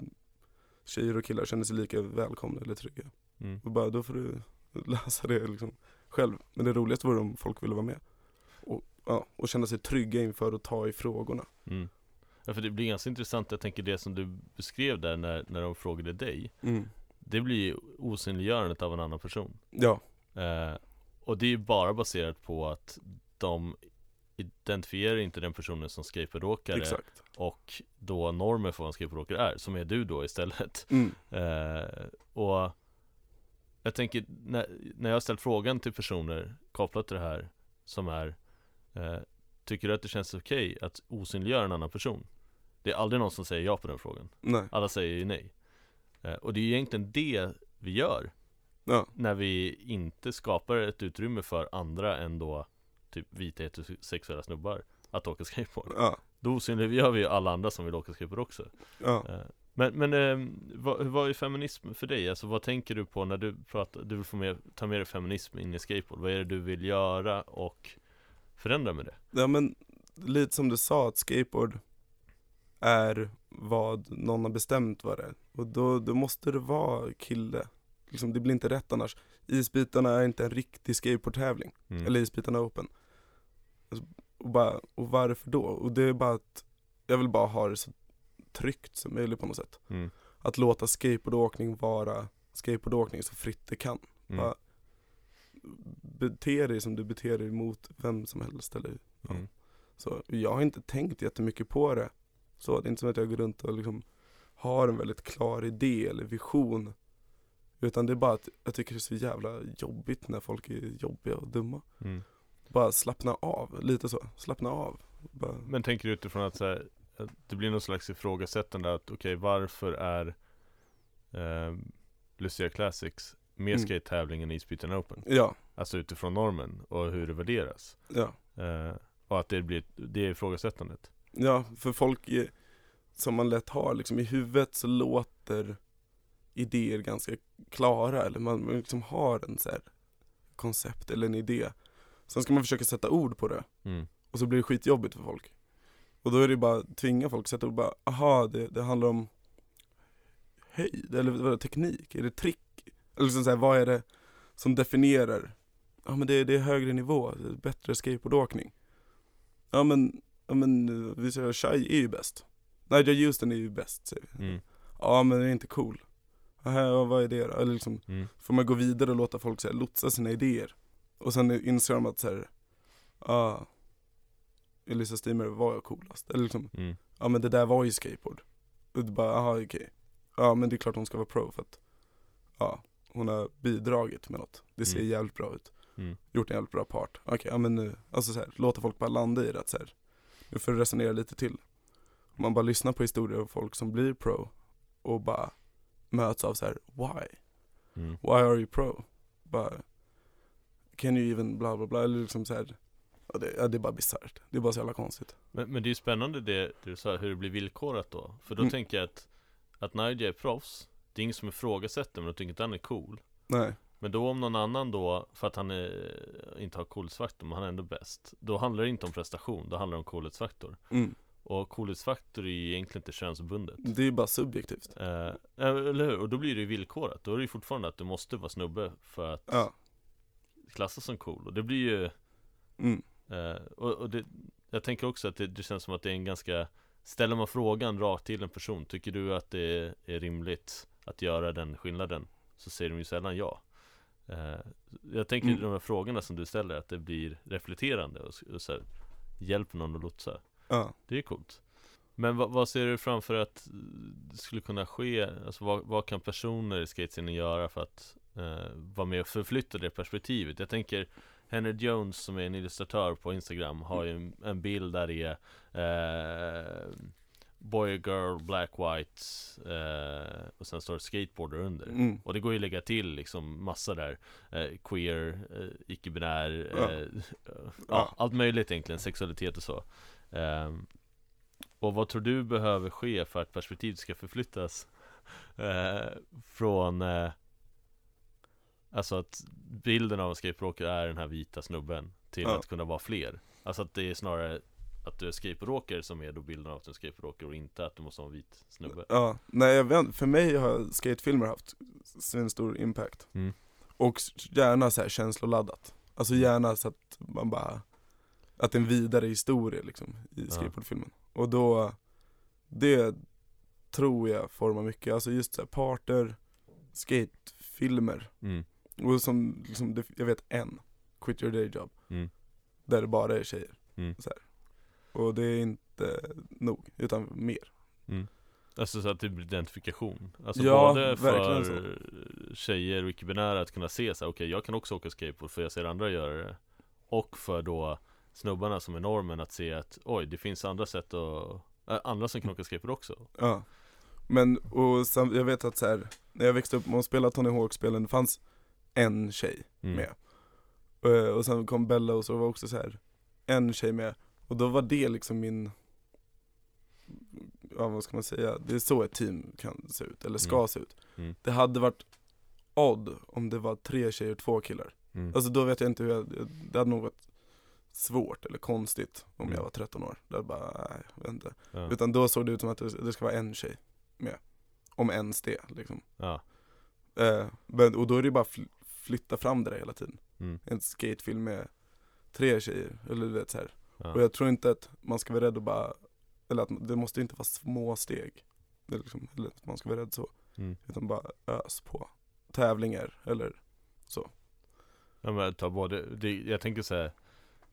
tjejer och killar känner sig lika välkomna eller trygga. Mm. Och bara, då får du lösa det liksom själv. Men det roligaste vore om folk ville vara med. Och, ja, och känna sig trygga inför att ta i frågorna. Mm. Ja, för det blir ganska intressant, jag tänker det som du beskrev där när, när de frågade dig Det blir ju osynliggörandet av en annan person Ja, eh, Och det är ju bara baserat på att de identifierar inte den personen som skateboardåkare exakt. och då normer för vad en skateboardåkare är, som är du då istället Mm. eh, Och jag tänker, när, när jag har ställt frågan till personer kopplat till det här som är eh, Tycker du att det känns okej att osynliggöra en annan person? Det är aldrig någon som säger ja på den frågan. Nej, Alla säger ju nej. Eh, Och det är egentligen det vi gör. Ja, När vi inte skapar ett utrymme för andra än då Typ vita heterosexuella snubbar Att åka skateboard. Ja, Då osynliggör vi ju alla andra som vill åka skateboard också. Ja. Eh, Men, men eh, vad, vad är feminism för dig? Alltså vad tänker du på när du pratar, du vill få med, ta med dig feminism in i skateboard? Vad är det du vill göra och förändra med det? Ja men lite som du sa att skateboard är vad någon har bestämt vad det är. Och då, då måste det vara kille. Liksom, det blir inte rätt annars. Isbitarna är inte en riktig skateboardtävling. Mm. Eller isbitarna open. Alltså, och, bara, och varför då? Och det är bara att jag vill bara ha det så tryggt som möjligt på något sätt. Mm. Att låta skateboardåkning vara skateboardåkning så fritt det kan. Mm. Bara bete dig som du beter dig mot vem som helst eller ja. Mm. Så jag har inte tänkt jättemycket på det. Så det är inte som att jag går runt och liksom har en väldigt klar idé eller vision. Utan det är bara att jag tycker det är så jävla jobbigt när folk är jobbiga och dumma. Mm. Bara slappna av, lite så. Slappna av. Bara, Men tänker du utifrån att, så här, det blir någon slags ifrågasättande att okej varför är eh, Lucia Classics mer Mm. skate-tävling än Isbiten Open? ja, Alltså utifrån normen och hur det värderas. ja. Eh, och att det blir det är ifrågasättandet. Ja, för folk är, som man lätt har liksom i huvudet så låter idéer ganska klara eller man, man liksom har en så här koncept eller en idé. Sen ska man försöka sätta ord på det Mm. och så blir det skitjobbigt för folk. Och då är det bara att tvinga folk att sätta ord bara, aha det, det handlar om höjd eller vad är det, teknik, är det trick? Eller liksom så här, vad är det som definierar, ja men det, det är högre nivå, det är bättre skateboardåkning. Ja men, ja men vi säger Shai är ju bäst. Nigel Houston är ju bäst säger vi. Mm. Ja men det är inte cool. Aha, ja, vad är det då? Eller liksom, Mm. får man gå vidare och låta folk så här, lotsa sina idéer. Och sen inser de att så här, ah, Elisa Steamer var jag coolast. Eller liksom, Mm. ja men det där var ju skateboard. Och det bara, aha okej. Ja men det är klart hon ska vara pro för att, ja, hon har bidragit med något. Det ser Mm. jävligt bra ut. Mm. Gjort en jävligt bra part. Okej, ja men nu, alltså så här, låta folk bara landa i det att så här, nu får du resonera lite till. Om man bara lyssnar på historier av folk som blir pro och bara möts av så här, why? Mm. Why are you pro? Bara, can you even bla bla bla, eller liksom så här, ja, det, ja, det är bara bisarrt. Det är bara så jävla konstigt. Men, men det är ju spännande det, du sa, hur det blir villkorat då. För då Mm. tänker jag att, att Nadia är proffs, det är ingen som ifrågasätter men de tycker inte han är cool. Nej, Men då om någon annan då, för att han är, inte har coolhetsfaktor, men han är ändå bäst Då handlar det inte om prestation, då handlar det om coolhetsfaktor mm. Och coolhetsfaktor är ju egentligen inte könsbundet det är ju bara subjektivt. eh, Eller hur? Och då blir det ju villkorat, då är det ju fortfarande att du måste vara snubbe för att Ja, klassas som cool Och det blir ju, mm. Eh, och, och det, jag tänker också att det, det känns som att det är en ganska Ställer man frågan rakt till en person, tycker du att det är, är rimligt att göra den skillnaden? Så säger de ju sällan ja Eh, Jag tänker Mm. de här frågorna som du ställer, att det blir reflekterande och, och så här, hjälper någon att lotsa ja. Det är coolt Men vad, vad ser du framför att det skulle kunna ske? Alltså vad, vad kan personer i skatescenen göra för att eh, vara med och förflytta det perspektivet? Jag tänker Henry Jones som är en illustratör på Instagram har ju en, en bild där det är eh, Boy, girl, black, white eh, Och sen står det skateboarder under Mm. och det går ju att lägga till liksom massa där eh, Queer, eh, icke-binär, Ja. eh, ja. Allt möjligt egentligen, sexualitet och så Ehm, Och vad tror du behöver ske för att perspektivet ska förflyttas eh, Från eh, Alltså att bilden av en skateboardåkare är den här vita snubben Till Ja. att kunna vara fler Alltså att det är snarare att du är skateboardåkare som är då bilden av att du är skateboardåkare och inte att du måste vara en vit snubbe Ja, nej jag vet för mig har skatefilmer haft en stor impact. Mm. Och gärna så här känsloladdat. Alltså gärna så att man bara, att det är en vidare historia liksom i Ja. skateboardfilmen. Och då, det tror jag formar mycket, alltså just så här parter, skatefilmer. mm. Och som, det, jag vet en, Quit Your Day Job, Mm. där det bara är tjejer. Mm. Så här. Och det är inte nog, utan mer. Alltså så att det blir identifikation Alltså Ja, både för tjejer och icke-binära att kunna se så okej jag kan också åka skateboard för jag ser andra göra det Och för då snubbarna som är normen att se att oj det finns andra sätt att äh, Andra som kan åka skateboard också Ja Men, och jag vet att så här, när jag växte upp och spelade Tony Hawk-spelen, det fanns en tjej mm. med Eh, Och sen kom Bella och så var också så här en tjej med Och då var det liksom min, ja vad ska man säga, det är så ett team kan se ut, eller ska Mm. se ut Mm. Det hade varit odd om det var tre tjejer och två killar Mm. Alltså då vet jag inte hur jag, det hade nog varit svårt eller konstigt om Mm. jag var 13 år. Där bara, nej, jag vet inte. Ja. Utan då såg det ut som att det, det ska vara en tjej med. Om ens det liksom. ja. Eh, men, och då är det ju bara fl- flytta fram det där hela tiden. Mm. En skatefilm med tre tjejer, eller du vet så här. Ja. Och jag tror inte att man ska vara rädd och bara, eller att det måste inte vara små steg. Det liksom, eller att man ska vara rädd så. Mm. Utan bara ös på. Tävlingar eller så. Ja men ta både, det, jag tänker säga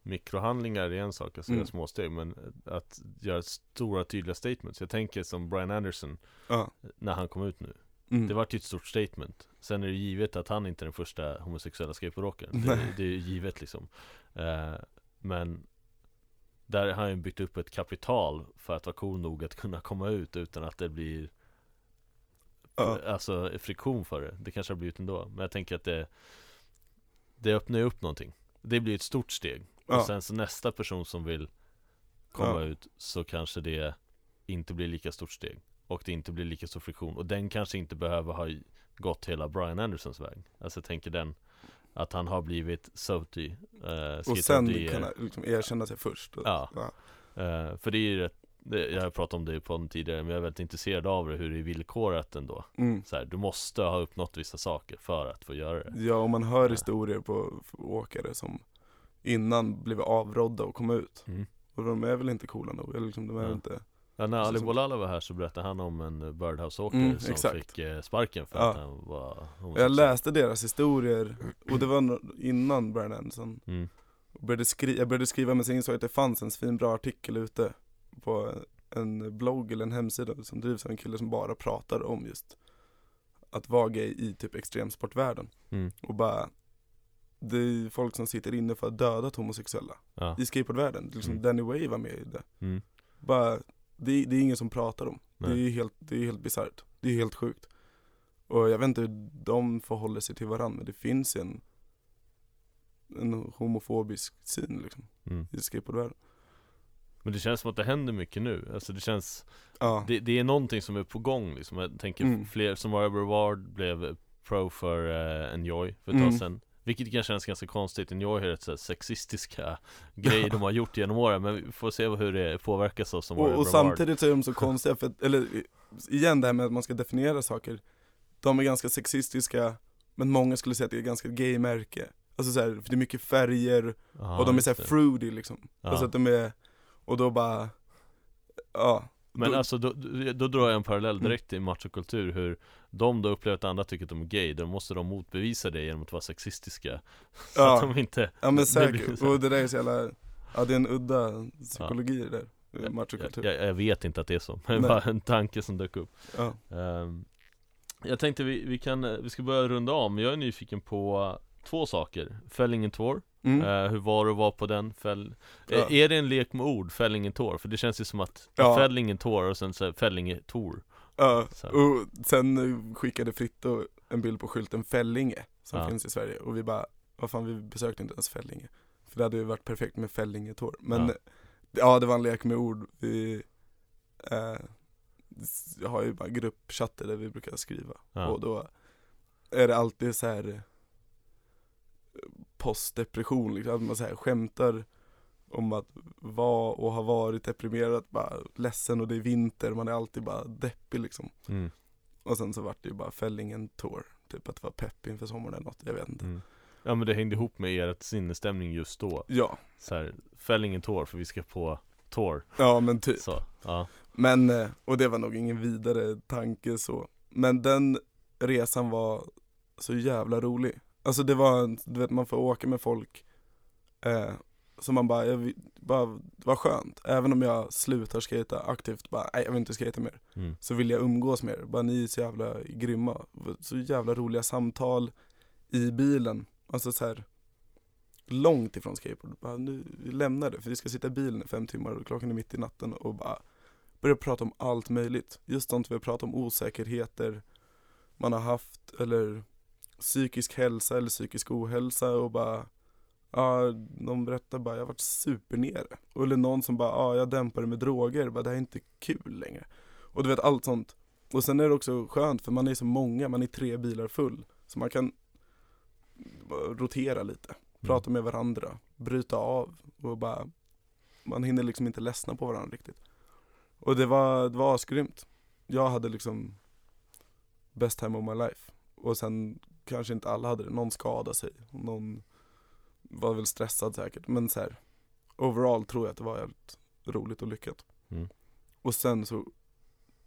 Mikrohandlingar är en sak, alltså Mm. göra små steg Men att göra stora tydliga statements Jag tänker som Brian Anderson Ja. När han kom ut nu Mm. Det var ju ett stort statement. Sen är det givet att han inte är den första homosexuella skateboardåkaren det, det är ju givet liksom. Eh, Men Där har han ju byggt upp ett kapital För att vara cool nog att kunna komma ut utan att det blir Ja. Alltså friktion för det. Det kanske har blivit ändå. Men jag tänker att det Det öppnar ju upp någonting. Det blir ett stort steg. Ja. Och sen så nästa person som vill Komma Ja. ut Så kanske det Inte blir lika stort steg Och det inte blir lika stor friktion Och den kanske inte behöver ha Gått hela Brian Andersons väg Alltså jag tänker den Att han har blivit Soti eh, och sen Soti, eh, kunna liksom erkänna sig först. Och, Ja. ja. eh, För det är ju rätt det, Jag har pratat om det på podden tidigare Men jag är väldigt intresserad av det Hur det är villkorat ändå Mm. så här, Du måste ha uppnått vissa saker för att få göra det Ja, och man hör Ja. historier på åkare som innan blev avrådda och kom ut. Mm. Och de är väl inte coola nog, eller liksom, de är Ja. inte Ja, när Ali Bolala var här så berättade han om en Birdhouse-åkare Mm, som exakt. fick eh, sparken för Ja. att han var Jag homosexuell. läste deras historier, och det var innan Brian Anderson mm. började skri- Jag började skriva men sen insåg jag att det fanns en fin bra artikel ute På en blogg eller en hemsida som drivs av en kille som bara pratar om just Att vara gay i typ extremsportvärlden Mm. Och bara Det är folk som sitter inne för att döda homosexuella Ja. i skateboardvärlden, liksom Mm. Danny Way var med i det Mm. Bara, det, det är ingen som pratar om Det Nej. är helt, det är helt bisarrt, det är helt sjukt Och jag vet inte hur de förhåller sig till varandra men det finns en En homofobisk syn liksom Mm. i skateboardvärlden Men det känns som att det händer mycket nu Alltså det känns Ja, Det, det är någonting som är på gång liksom Jag tänker Mm. fler som Mario Reward blev pro för eh, Enjoy för ett tag Mm. sedan Vilket kan kännas ganska konstigt Enjoy har rätt så sexistiska grejer de har gjort genom åren Men vi får se hur det påverkas av som och, och samtidigt så är de så konstiga för att, eller igen det här med att man ska definiera saker. De är ganska sexistiska Men många skulle säga att det är ganska gay-märke Alltså så här, för det är mycket färger Ja, och de är såhär fruity liksom. Ja. Alltså att de är, och då bara Ja, Men då- alltså då, då, då drar jag en parallell direkt till machokultur Hur de då upplever att andra tycker att de är gay Då måste de motbevisa det genom att vara sexistiska Så Ja. att de inte Ja men säkert, och det där är så jävla, ja det är en udda psykologi det där, jag, jag, jag vet inte att det är så, men bara en tanke som dök upp Ja, Ehm, Jag tänkte vi, vi kan, vi ska börja runda av, men jag är nyfiken på två saker Fällingen Tour, mm. Eh, hur var det att vara på den? Fäll... Ja. Eh, är det en lek med ord, Fällingen Tour? För det känns ju som att Ja. Fällingen Tour och sen så här, Fällinge Tour ja. Så. och sen skickade Fritto en bild på skylten Fällinge som Ja. finns i Sverige och vi bara, vad fan vi besökte inte ens Fällinge För det hade ju varit perfekt med Fällinge Tour, men Ja. ja. ja det var en lek med ord, vi eh, s- har ju bara gruppchatter där vi brukar skriva Ja. och då är det alltid så här eh, postdepression liksom, att man så här skämtar om att vara och ha varit deprimerad, bara ledsen och det är vinter, man är alltid bara deppig liksom. Mm. Och sen så vart det ju bara Fällingen Tour, typ att det var pepp inför sommaren eller något, jag vet inte. Mm. Ja men det hängde ihop med ert sinnesstämning just då. Ja, så här, Fällingen Tour, för vi ska på tour. Ja men typ. Så, ja. Men, eh, och det var nog ingen vidare tanke så. Men den resan var så jävla rolig. Alltså det var, du vet man får åka med folk eh, som man bara, jag, bara, var skönt. Även om jag slutar skata aktivt, bara nej jag vill inte skata mer. Mm. Så vill jag umgås med er, bara ni är så jävla grymma. Så jävla roliga samtal i bilen. Alltså så här långt ifrån skateboard, bara nu, lämnar det för vi ska sitta i bilen i fem timmar och klockan är mitt i natten. Och bara börja prata om allt möjligt. Just sånt vi har pratat om, osäkerheter man har haft eller psykisk hälsa eller psykisk ohälsa. Och bara Ja, de berättar bara, jag varit supernere. Eller någon som bara, ja jag dämpar med droger, bara, det här är inte kul längre. Och du vet allt sånt. Och sen är det också skönt för man är så många, man är tre bilar full. Så man kan rotera lite, prata med varandra, bryta av och bara Man hinner liksom inte ledsna på varandra riktigt Och det var, det var asgrymt Jag hade liksom Best time of my life Och sen kanske inte alla hade det, någon skadade sig, någon var väl stressad säkert men så här, Overall tror jag att det var jävligt roligt och lyckat. Mm. Och sen så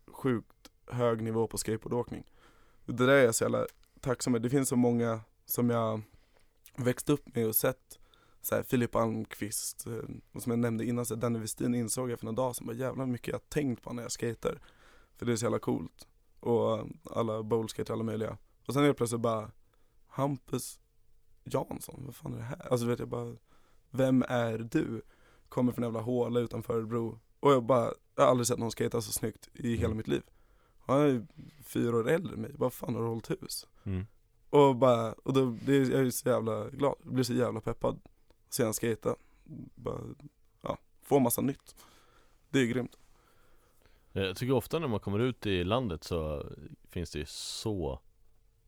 sjukt hög nivå på skateboardåkning. Det där är jag så jävla tacksam med, det finns så många som jag växt upp med och sett så här, Filip Almqvist, eh, och som jag nämnde innan, så här, Danny Westin insåg jag för några dagar sedan, jävlar mycket jag tänkt på när jag skater. För det är så jävla coolt. Och eh, alla bowlskater, alla möjliga. Och sen helt plötsligt bara Hampus Jansson, vad fan är det här? Alltså vet jag bara Vem är du? Kommer från en jävla håla utanför Örebro Och jag bara, jag har aldrig sett någon skata så snyggt i hela Mm. mitt liv Han är ju fyra år äldre än mig, vad fan har du hållit hus? Mm. Och bara, och då blir jag är så jävla glad, jag blir så jävla peppad att se han skata Bara, ja, få massa nytt Det är grymt Jag tycker ofta när man kommer ut i landet så finns det ju så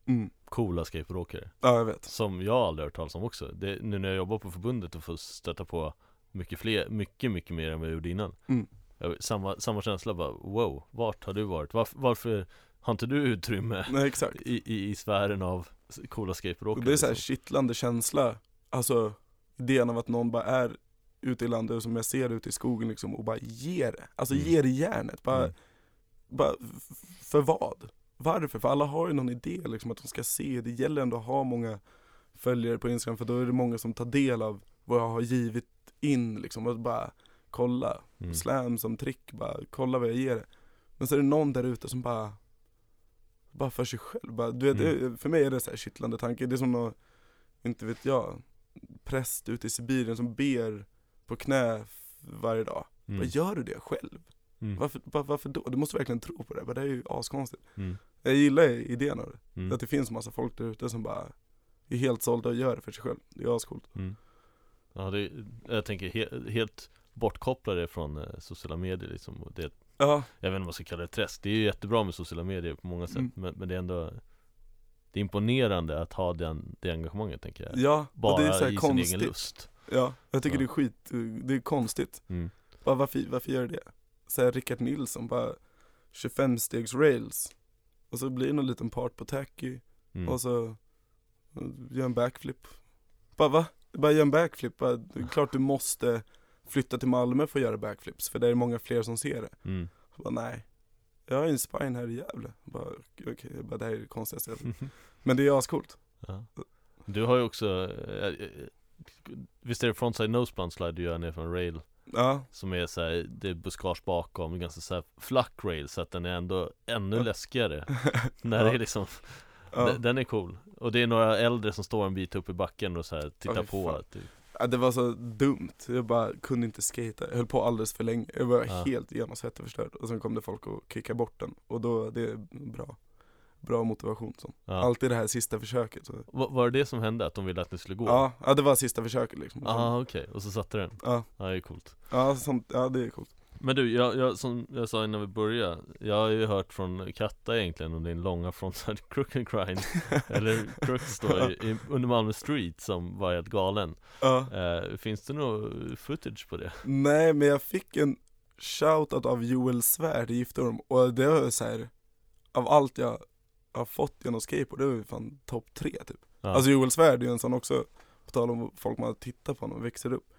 mm. Coola skateboardåkare Ja jag vet Som jag aldrig hört talas om också det, Nu när jag jobbar på förbundet och får stöta på mycket fler, mycket, mycket mer än vad jag gjorde innan Mm. jag, samma, samma känsla bara, wow, vart har du varit? Varför, varför har inte du utrymme Nej exakt i, i, i sfären av coola skateboardåkare? det är så här liksom? kittlande känsla Alltså idén av att någon bara är ute i landet och som jag ser ute i skogen liksom och bara ger det Alltså Mm. ger järnet, bara, Mm. bara för vad? Varför? För alla har ju någon idé liksom att de ska se, det gäller ändå att ha många följare på Instagram för då är det många som tar del av vad jag har givit in liksom och bara kolla, Mm. slam som trick, bara kolla vad jag ger det Men så är det någon där ute som bara bara för sig själv, bara, du vet, Mm. för mig är det så här kittlande tanke, det är som någon, inte vet jag, präst ute i Sibirien som ber på knä varje dag Mm. Vad gör du det själv? Mm. Varför, var, varför då? Du måste verkligen tro på det, men det är ju askonstigt Mm. Jag gillar idén av det, Mm. att det finns massa folk där ute som bara är helt sålda och gör det för sig själv, det är ascoolt Mm. Ja, det, jag tänker he, helt bortkopplade från eh, sociala medier liksom det, Ja, Jag vet inte vad man ska kalla det träsk Det är ju jättebra med sociala medier på många sätt Mm. men, men det är ändå Det är imponerande att ha den, det engagemanget tänker jag ja, Bara det är så i sin konstigt egen lust Ja, jag tycker Ja. det är skit, det är konstigt mm. Bara varför, varför gör du det? Såhär Rickard Nilsson, bara 25 stegs rails Och så blir det någon liten part på tacky Mm. och så eh, gör en backflip Bara va? Bara gör en backflip, bara, det är klart du måste flytta till Malmö för att göra backflips för det är många fler som ser det Mm. bara, nej Jag har en spine här i Gävle Bara jag bara, det här är det konstigaste. Men det är ascoolt ja. Du har ju också eh, eh, Visst är det frontside noseblunt slide du gör ner från rail? Ja, Som är såhär, det är buskage bakom, ganska såhär flack rail så att den är ändå ännu Ja. läskigare. När det är liksom, ja. den, den är cool. Och det är några äldre som står en bit upp i backen och så här tittar fy på typ. ja, det var så dumt. Jag bara kunde inte skata. Jag höll på alldeles för länge. Jag var Ja. helt genomsvettig förstörd. Och sen kom det folk och kickade bort den. Och då, det är bra Bra motivation så. ja. Alltid det här sista försöket så. Va- Var det det som hände? Att de ville att ni skulle gå? Ja, ja det var sista försöket liksom ah, okej, och så satte den? Ja, Ja, det är coolt ja, sånt, ja det är coolt Men du, jag, jag, som jag sa innan vi började Jag har ju hört från Katta egentligen om din långa frontside crook and grind Eller crooks då i, i, under Malmö Street som var helt galen Ja eh, Finns det något footage på det? Nej men jag fick en shoutout av Joel Svärd i Giftorm och det var så här Av allt jag har fått genom skateboard, det ju fan topp tre typ. Ja. Alltså Joel Svärd är ju en sån också, på tal om folk man tittar på när man växer upp.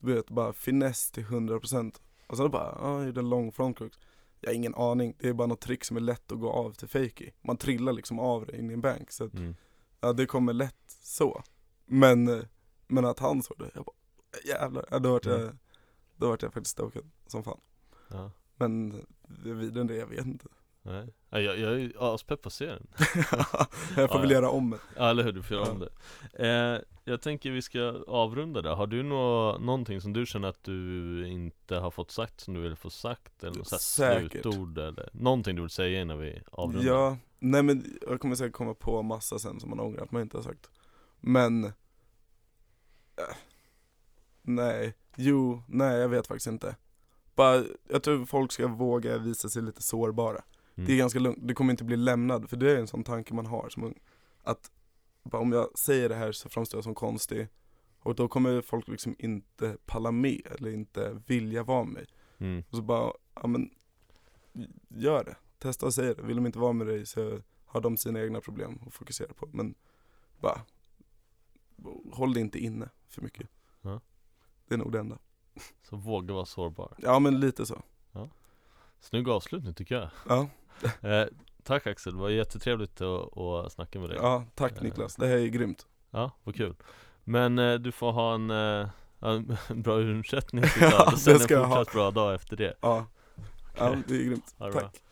Du vet bara finess till 100% Och sen bara, ja jag gjorde en lång frontcrux Jag har ingen aning, det är bara något trick som är lätt att gå av till fakey. Man trillar liksom av det in i en bank så att, mm. ja det kommer lätt så. Men, men att han såg det, jag bara jävlar, ja, då vart jag, Mm. då vart jag faktiskt stokad som fan. Ja. Men vidare än det, jag vet inte Nej. Ja, jag, jag är aspepp på att se den Jag får väl göra om det. Ja eller hur, du får göra om det. Eh, Jag tänker vi ska avrunda där. Har du nå, någonting som du känner att du inte har fått sagt som du vill få sagt? Eller något Säkert. slutord eller någonting du vill säga innan vi avrundar? Ja, nej men jag kommer säkert komma på massa sen som man ångrar att man inte har sagt. Men äh, Nej, jo, nej jag vet faktiskt inte. Bara, jag tror folk ska våga visa sig lite sårbara Mm. Det är ganska lugnt, du kommer inte bli lämnad för det är en sån tanke man har som ung Att bara om jag säger det här så framstår jag som konstig Och då kommer folk liksom inte palla med eller inte vilja vara med mig. Mm. Och så bara, ja men gör det. Testa och säg det. Vill de inte vara med dig så har de sina egna problem att fokusera på. Men bara, håll det inte inne för mycket. Ja. Det är nog det enda. Så våga vara sårbar. Ja men lite så. Snygg avslutning tycker jag. Ja, Eh, tack Axel, det var jättetrevligt att, att snacka med dig. Ja, ja tack Niklas. Det här är grymt. vad kul. Men eh, du får ha en, eh, en bra ursättning tycker Ja, sen det ska en fortsatt bra dag efter det. Ja, ja Okej. det är grymt. Tack.